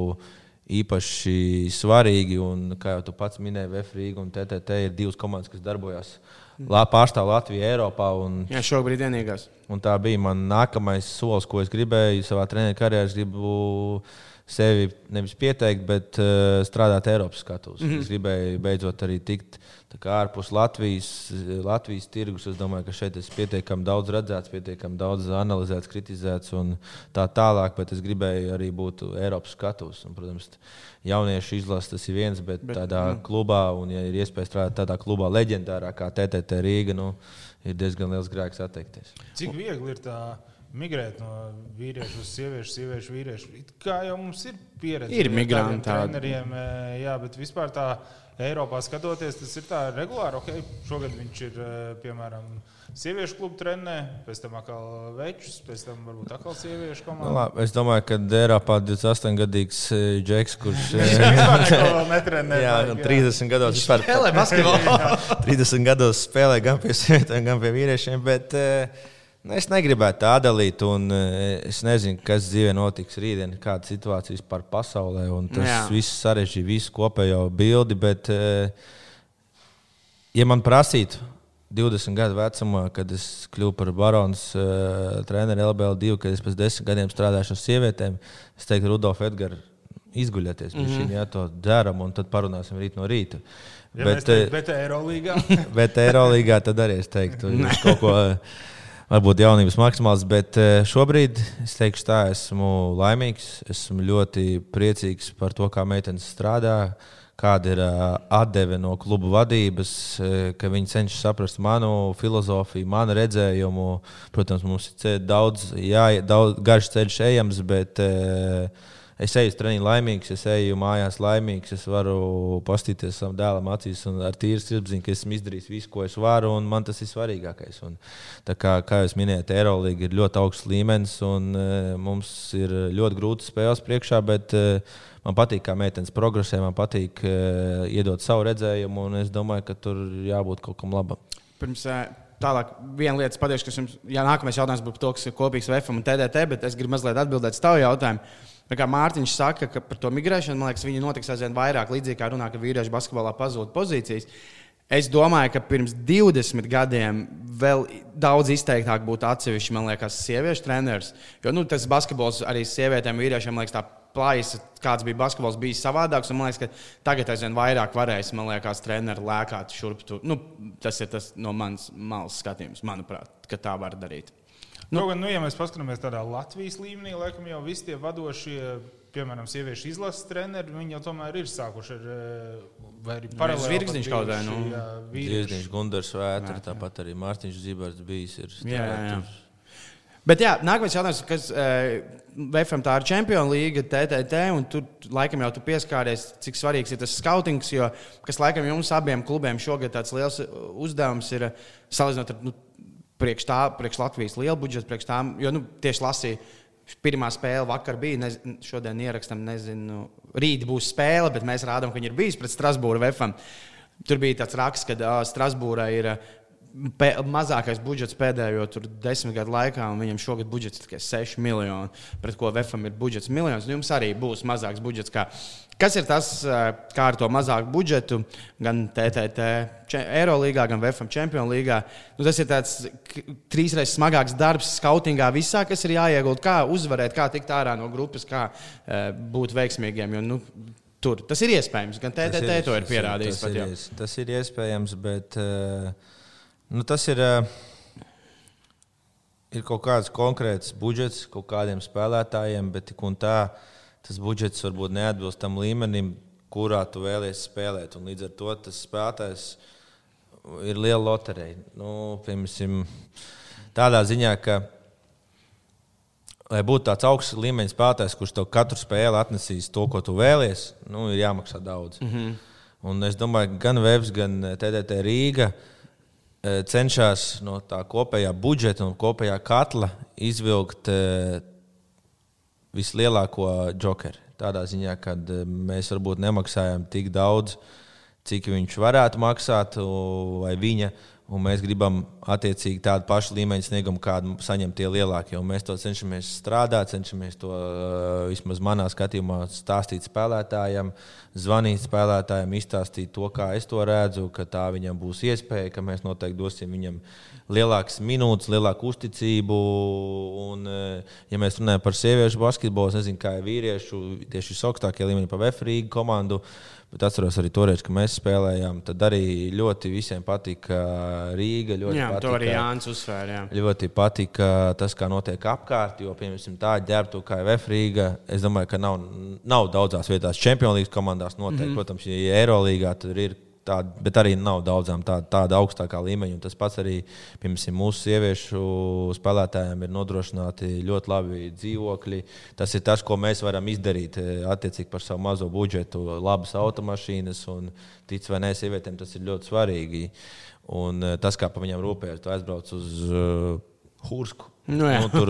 īpaši svarīgi. Un, kā jau tu pats minēji, Vēfrīga un TTT ir divas komandas, kas darbojas. Lā, pārstāv Latviju Eiropā. Un, Jā, šobrīd vienīgās. Un tā bija mans nākamais solis, ko es gribēju savā treniņa karjerā. Es gribu sevi nevis pieteikt, bet uh, strādāt Eiropas skatos. Mm -hmm. Es gribēju beidzot arī tikt ārpus Latvijas, Latvijas tirgus. Es domāju, ka šeit esmu pietiekami daudz redzēts, pietiekami daudz analizēts, kritizēts un tā tālāk. Bet es gribēju arī būt Eiropas skatos. Un, protams, jauniešu izlases tas ir viens, bet, bet tādā jā. klubā, un ja ir iespēja strādāt tādā klubā leģendārā kā TTT Rīga, nu, ir diezgan liels grēks atteikties. Cik viegli ir tā? migrēt no vīriešu uz sieviešu, sieviešu, vīriešu. Kā jau mums ir pieredze, ir migranti treneriem, jā, bet vispār tā Eiropā skatoties, tas ir tā regulāri. Okay, šogad viņš ir piemēram sieviešu klubu trenē, pēc tam atkal večus, pēc tam varbūt atkal sieviešu komandā. Nu, labi, es domāju, ka Eiropā 28 gadīgs džeks, kurš netrenē. jā, 30 gados vispār spēlē basketbolu. 30 gados spēlē gan pie sievietēm, gan pie vīriešiem. Bet, uh, es negribētu tā dalīt, un e, es nezinu, kas dzīvē notiks rītdien, kāda situācija vispār pasaulē. Tas Jā. viss sarežģīja visu kopējo bildi. Bet, e, ja man prasītu 20 gadu vecumā, kad es kļuvu par baronas uh, treneru LBL2, kad es pēc 10 gadiem strādāšu ar sievietēm, es teiktu, Rudolf, Edgars, izguļieties, mm -hmm. viņa to dara, un tad parunāsim rīt no rīta. Ja bet, teikt, bet Eirolīgā? bet Eirolīgā tad arī es teiktu, kaut ko varbūt jaunības maksimāls, bet eh, šobrīd es teikšu, tā esmu laimīgs. Esmu ļoti priecīgs par to, kā meitenes strādā, kāda ir eh, atdeve no klubu vadības, eh, ka viņi cenšas saprast manu filozofiju, manu redzējumu. Protams, mums ir daudz, jā, daudz garš ceļš ejams, bet es eju uz treniņu laimīgs, es eju mājās laimīgs, es varu pastīties savam dēlam acīs un ar tīru sirdsapziņu, ka esmu izdarījis visu, ko es varu, un man tas ir svarīgākais. Un, kā, kā jūs minējāt, Eirolandā ir ļoti augsts līmenis, un uh, mums ir ļoti grūti spēles priekšā, bet uh, man patīk, kā meitenes progresē, man patīk uh, iedot savu redzējumu, un es domāju, ka tur jābūt kaut kam labam. Pirms, Tālāk, viena lieta, pateikšu, kas jums, ja nākamais jautājums būtu par to, kas ir kopīgs VFM un TDT, bet es gribu mazliet atbildēt uz tavu jautājumu. Tā kā Mārtiņš saka, ka par to migrēšanu, man liekas, viņi notiks aizvien vairāk, līdzīgi kā runā, ka vīriešu basketbolā pazūd pozīcijas. Es domāju, ka pirms 20 gadiem vēl daudz izteiktāk būtu atsevišķi, man liekas, sieviešu treneris. Jo nu, tas basketbols arī sievietēm, vīriešiem, liekas, tā plājas, kāds bija basketbols, bija savādāks. Man liekas, ka tagad aizvien vairāk varēs, man liekas, treneri lēkāt šurp tur. Nu, tas ir tas no manas malas skatījums, manuprāt, ka tā var darīt. Nu, Kaut gan, nu, ja mēs paskatāmies tādā Latvijas līmenī, laikam jau visi tie vadošie, piemēram, sieviešu izlases treneri, viņi jau tomēr ir sākuši ar vai arī paralēli. Zvirgzniņš kaut vai, nu. Zvirgzniņš, Gundars Vētra, tāpat arī Mārtiņš Zibards bijis. Ir jā, jā, jā. Bet jā, nākamais jautājums, kas uh, VFM tā ir Champions League, TTT, un tur laikam jau tu pieskāries, cik svarīgs ir tas skautings, jo, kas laikam jums abiem klubiem šogad tāds liels uzdevums ir salīdzinot ar nu, priekš, tā, priekš Latvijas lielu budžetu, priekš tām, jo nu, tieši lasīju. Pirmā spēle vakar bija, nez, šodien ierakstam, nezinu, rīt būs spēle, bet mēs rādām, ka viņi ir bijusi pret Strasbūru VFM. Tur bija tāds raksts, ka uh, Strasbūrā ir Pē, mazākais budžets pēdējo desmit gadu laikā, un viņam šogad budžets ir tikai 6 miljoni, pret ko VFM ir budžets miljonus. Jums arī būs mazāks budžets. Kā. Kas ir tas, kā ar to mazāku budžetu, gan TTT, Eirolandā, gan VFM Champions League? Nu, tas ir tāds trīsreiz smagāks darbs, skautingā visā, kas ir jāiegūt, kā uzvarēt, kā tikt ārā no grupas, kā būt veiksmīgiem. Jo, nu, tur tas ir iespējams, gan TTT ir, to ir pierādījis. Tas, ir, tas, ir, tas ir iespējams, bet. Uh, Nu, tas ir, uh, ir kaut kāds konkrēts budžets kaut kādiem spēlētājiem, bet tik un tā tas budžets varbūt neatbilst tam līmenim, kurā tu vēlies spēlēt. Un līdz ar to tas spēlētājs ir liela loterija. Nu, piemēram, tādā ziņā, ka, lai būtu tāds augsts līmeņa spēlētājs, kurš tev katru spēli atnesīs to, ko tu vēlies, nu, ir jāmaksā daudz. Mm -hmm. Un es domāju, ka gan Vēbs, gan TDT Rīga E, cenšas no tā kopējā budžeta un kopējā katla izvilkt e, vislielāko jokeru. Tādā ziņā, ka e, mēs varbūt nemaksājam tik daudz, cik viņš varētu maksāt, vai viņa un mēs gribam attiecīgi tādu pašu līmeņa sniegumu, kādu saņem tie lielākie. Un mēs to cenšamies strādāt, cenšamies to vismaz manā skatījumā stāstīt spēlētājiem, zvanīt spēlētājiem, izstāstīt to, kā es to redzu, ka tā viņam būs iespēja, ka mēs noteikti dosim viņam lielākas minūtes, lielāku uzticību. Un, ja mēs runājam par sieviešu basketbolu, es nezinu, kā ir vīriešu, tieši visaugstākie līmeņi pa Vefrīgu komandu. Bet atceros arī toreiz, kad mēs spēlējām. Tad arī ļoti visiem patika Rīga. Ļoti jā, patika, to arī Jānis uzsvēra. Jā. Ļoti patika tas, kā notiek apkārt. Jo, piemēram, tā ģērbtu kā VF Rīga. Es domāju, ka nav, nav daudzās vietās Champions League komandās. Noteikti, mm -hmm. Protams, ja Eirolīgā tur ir tāda, bet arī nav daudzām tāda, tāda augstākā līmeņa. Tas pats arī piemēram, mūsu sieviešu spēlētājiem ir nodrošināti ļoti labi dzīvokļi. Tas ir tas, ko mēs varam izdarīt eh, attiecīgi par savu mazo budžetu, labas automašīnas. Un, tic vai nē, sievietēm tas ir ļoti svarīgi. Un eh, tas, kā par viņiem rūpējas, tu aizbrauc uz uh, Hursku Nu, nu, tur,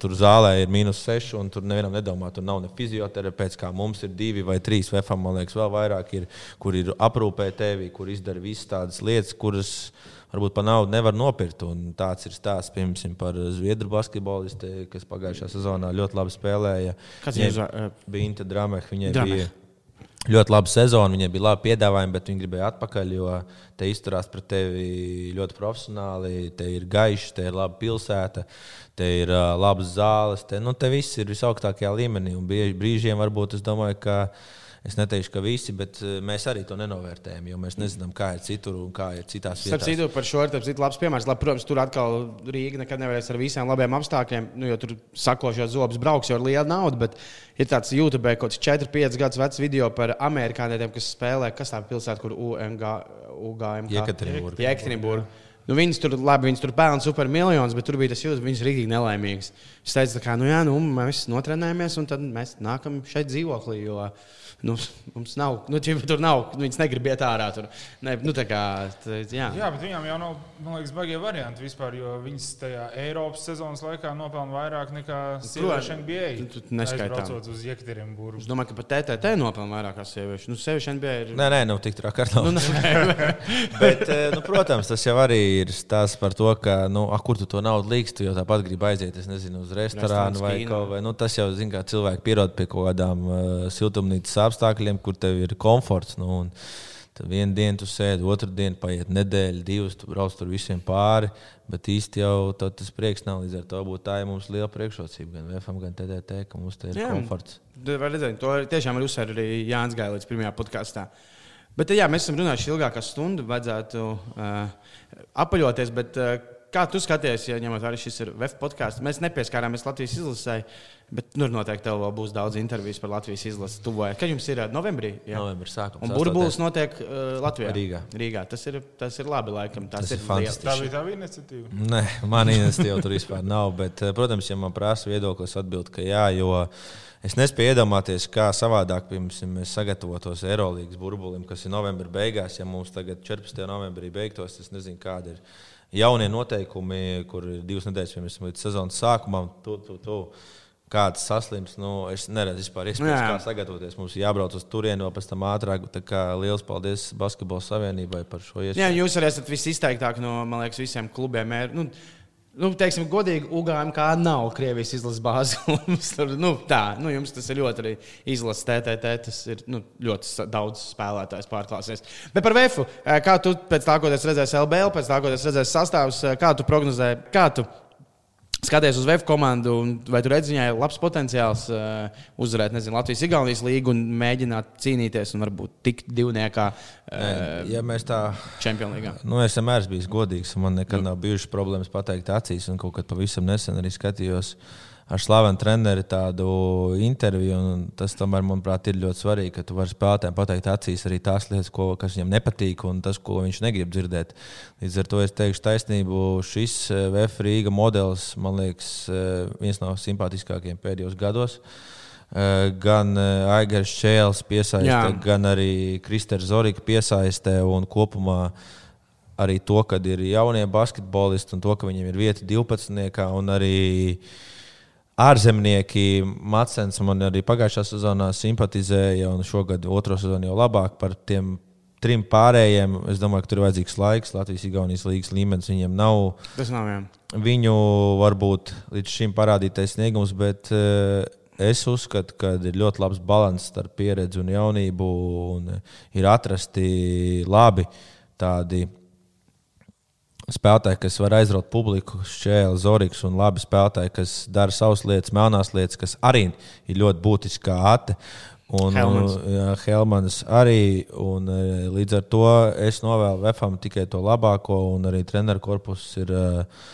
tur zālē ir mīnus 6, un tur nevienam nedomā, tur nav ne fizioterapeits, kā mums ir divi vai trīs. Vefam, man liekas, vēl vairāk ir, kur ir aprūpē tevi, kur izdara visas tādas lietas, kuras varbūt par naudu nevar nopirkt. Un tāds ir stāsts piemēram, par Zviedru basketbolistu, kas pagājušā sezonā ļoti labi spēlēja. Kas viņai bija? Viņa Drameh, viņai Drameh. bija ļoti laba sezona, viņiem bija labi piedāvājumi, bet viņi gribēja atpakaļ, jo te izturās pret tevi ļoti profesionāli. Te ir gaišs, te ir laba pilsēta, te ir uh, labas zāles. Te, nu, te viss ir visaugstākajā līmenī. Un brīžiem varbūt es domāju, ka Es neteikšu, ka visi, bet eh, mēs arī to nenovērtējam, jo mēs nezinām, kā ir citur un kā ir citās vietās. Citu, par šo ir tāds labs piemērs. Labi, protams, tur atkal Rīga nekad nevarēs ar visiem labiem apstākļiem, nu, jo tur sakošos zobus brauks jau ar lielu naudu. Bet ir tāds YouTube kaut kāds 4-5 gadus vecs video par amerikāņiem, kas spēlē, kas tā pilsēta, kur UNG, UGM, Jekaterinburga. Nu, viņas tur, labi, viņas tur pelna super miljonus, bet tur bija tas jūtas, viņas rītīgi nelaimīgas. Es teicu, ka, nu jā, nu, mēs notrenējamies, un tad mēs nākam šeit dzīvoklī. Jo, nu, mums nav, nu, tur nav, nu, viņas negrib iet ārā. Tur, ne, nu, kā, tā, jā. jā, bet viņām jau nav, man liekas, bagie varianti vispār, jo viņas tajā Eiropas sezonas laikā nopelna vairāk nekā sieviešu NBA. Tu, tu neskaitām. uz Jekaterinburgu. Es domāju, ka pat TTT nopelna vairāk kā sieviešu. Nu, sieviešu NBA ir. Nē, nē, nu, tik traki ar to. Nu, bet, eh, nu, protams, tas jau arī ir stāsts par to, ka, nu, a, kur tu to naudu līgst, tu jau tāpat gribi aiziet, es nezinu, uz restorānu vai kaut vai. Nu, tas jau, zin, kā cilvēki pierod pie kaut kādām uh, siltumnīcas apstākļiem, kur tev ir komforts. Nu, Tad vienu dienu tu sēdi, otru dienu paiet nedēļa, divas, tu brauc tur visiem pāri. Bet īsti jau tas prieks nav. Līdz ar to būtu tā ir mums liela priekšrocība gan VFM, gan TDT, ka mums te ir jā, komforts. Redzēt, to tiešām ir uzsver arī Jānis Gailīts pirmajā podkāstā. Bet jā, mēs esam runājuši ilgāku stundu, vajadzētu uh, apaļoties. Bet, uh, Kā tu skaties, ja ņemot vērā šis ir VF podkāsts? Mēs nepieskārāmies Latvijas izlasē, bet nu, noteikti tev vēl būs daudz interviju par Latvijas izlasi. Tuvoja. Kad jums ir novembrī? Jā, novembrī sākums. Un burbulis notiek uh, Latvijā. Rīgā. Rīgā. Tas ir, tas ir labi, laikam. Tas, tas ir, ir fantastiski. Tā bija tā iniciatīva. Nē, man iniciatīva tur vispār nav. Bet, protams, ja man prasa viedoklis, atbild, ka jā, jo es nespēju iedomāties, kā savādāk piemēram, mēs sagatavotos Eirolandes burbulim, kas ir novembra beigās. Ja mums tagad 14. novembrī beigtos, es nezinu, kāda ir jaunie noteikumi, kur ir divas nedēļas pirms līdz sezonas sākumam. Tu, tu, tu, kāds saslims, nu, es neredzu vispār iespējas, kā sagatavoties. Mums jābrauc uz turieni, vēl pēc tam ātrāk. Liels paldies Basketbola savienībai par šo iespēju. Jā, jūs arī esat visizteiktāk no, man liekas, visiem klubiem. Nu, Nu, teiksim, godīgi, UGM kā nav Krievijas izlases bāze. tur, nu, tā, nu, jums tas ir ļoti izlases TTT. Tas ir nu, ļoti daudz spēlētājs pārklāsies. Bet par VF, kā tu pēc tā, ko redzēsi LBL, pēc tā, ko redzēsi sastāvus, kā tu prognozē, kā tu Skaties uz VF komandu, vai tur redzi, viņai ir labs potenciāls uh, uzvarēt nezinu, Latvijas Igaunijas līgu un mēģināt cīnīties un varbūt tikt divniekā. Uh, ja mēs tā čempionīgā. Nu, es vienmēr esmu bijis godīgs, man nekad nu. nav bijušas problēmas pateikt acīs, un kaut kad pavisam nesen arī skatījos. Uh, ar slavenu treneri tādu interviju. Tas, tomēr, manuprāt, ir ļoti svarīgi, ka tu vari spēlētājiem pateikt acīs arī tās lietas, ko, kas viņam nepatīk, un tas, ko viņš negrib dzirdēt. Līdz ar to es teikšu taisnību. Šis eh, VF Rīga modelis, man liekas, eh, viens no simpātiskākajiem pēdējos gados. Eh, gan Aigars Čēlis piesaistē, gan arī Kristers Zorika piesaistē un kopumā arī to, ka ir jaunie basketbolisti un to, ka viņiem ir vieta 12. un arī uh, ārzemnieki. Matsens man arī pagājušā sezonā simpatizēja, un šogad otro sezonu jau labāk par tiem trim pārējiem. Es domāju, ka tur ir vajadzīgs laiks. Latvijas-Igaunijas līnijas līmenis viņiem nav. Tas nav jā. Viņu varbūt līdz šim parādītais sniegums, bet uh, es uzskatu, ka ir ļoti labs līdzsvars starp pieredzi un jaunību. Un ir atrasti labi tādi spēlētāji, kas var aizraut publiku, Šēls, Zorgs un labi spēlētāji, kas dara savas lietas, melnās lietas, kas arī ir ļoti būtiski kā ate. Un Helmans. Jā, Helmans arī. Un, e, līdz ar to es novēlu Vefam tikai to labāko, un arī treneru korpus ir uh,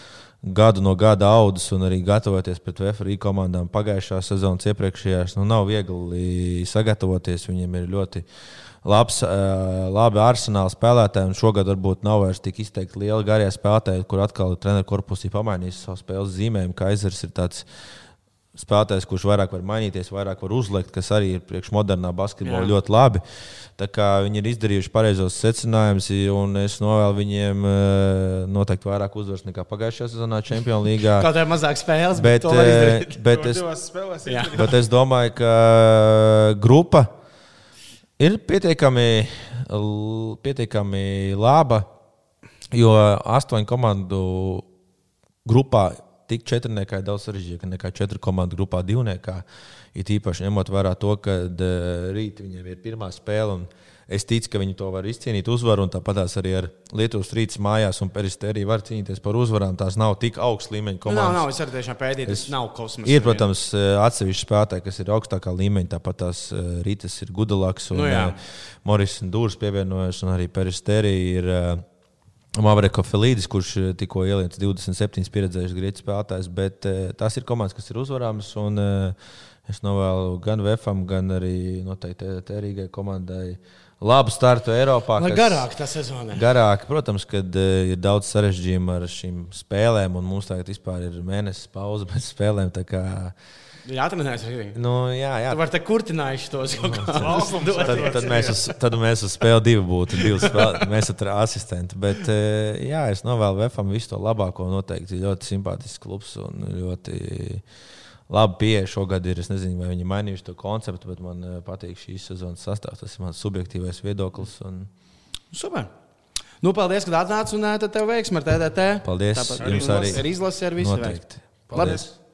gadu no gada audzis un arī gatavoties pret VFRI komandām pagājušā sezonas iepriekšējās. Nu, nav viegli sagatavoties, viņiem ir ļoti labs, labi arsenāli spēlētāji. Šogad varbūt nav vairs tik izteikti liela garie spēlētāji, kur atkal treneru korpusī pamainīs savu spēles zīmējumu. Kaisers ir tāds spēlētājs, kurš vairāk var mainīties, vairāk var uzlikt, kas arī ir priekšmodernā basketbolā ļoti labi. Viņi ir izdarījuši pareizos secinājumus, un es novēlu viņiem noteikti vairāk uzvaras nekā pagājušajā sezonā Champions League. Kaut kā mazāk spēles, bet, bet, bet, es, bet es domāju, ka grupa ir pietiekami, pietiekami laba, jo astoņu komandu grupā tik četrniekā ir daudz sarežģītāk nekā četru komandu grupā divniekā. It īpaši ņemot vērā to, ka rīt viņiem ir pirmā spēle. Es ticu, ka viņi to var izcīnīt uzvaru, un tāpat arī ar Lietuvas rītas mājās un peristēriju var cīnīties par uzvarām. Tās nav tik augsts līmeņa komandas. Nav, nav, es arī tiešām pētīju, tas nav kosmos. Ir, protams, atsevišķi spēlētāji, kas ir augstākā līmeņa, tāpat tās rītas ir Gudalaks un nu, Moris un Dūrs pievienojas, un arī peristērija ir. Mavreko Felīdis, kurš tikko ieliecis 27 pieredzējušs grieķu spēlētājs, bet tās ir komandas, kas ir uzvarāmas. Un, Es novēlu gan VFam, gan arī noteikti Rīgai komandai labu startu Eiropā. Lai garāk tā sezona. Garāk, protams, kad uh, ir daudz sarežģījumu ar šīm spēlēm, un mums tagad ir mēnesis pauze bez spēlēm. Jā, atminēs arī. Nu, jā, jā. Tu vari te kurtinājuši tos kaut kādus. tad, tad, mēs uz, tad mēs uz spēli divi būtu, divi spēli, mēs ar asistentu. Bet, jā, es novēlu VFam visu to labāko. Noteikti ļoti simpātisks klubs un ļoti labi pieeja šogad ir. Es nezinu, vai viņi mainījuši to konceptu, bet man patīk šīs sezonas sastāvs. Tas ir mans subjektīvais viedoklis. Un... Super! Nu, paldies, ka atnācāt un tad tev veiksmi ar TDT. Paldies! Tāpat jums arī ir izlase ar visu. Noteikti. Paldies! Labi.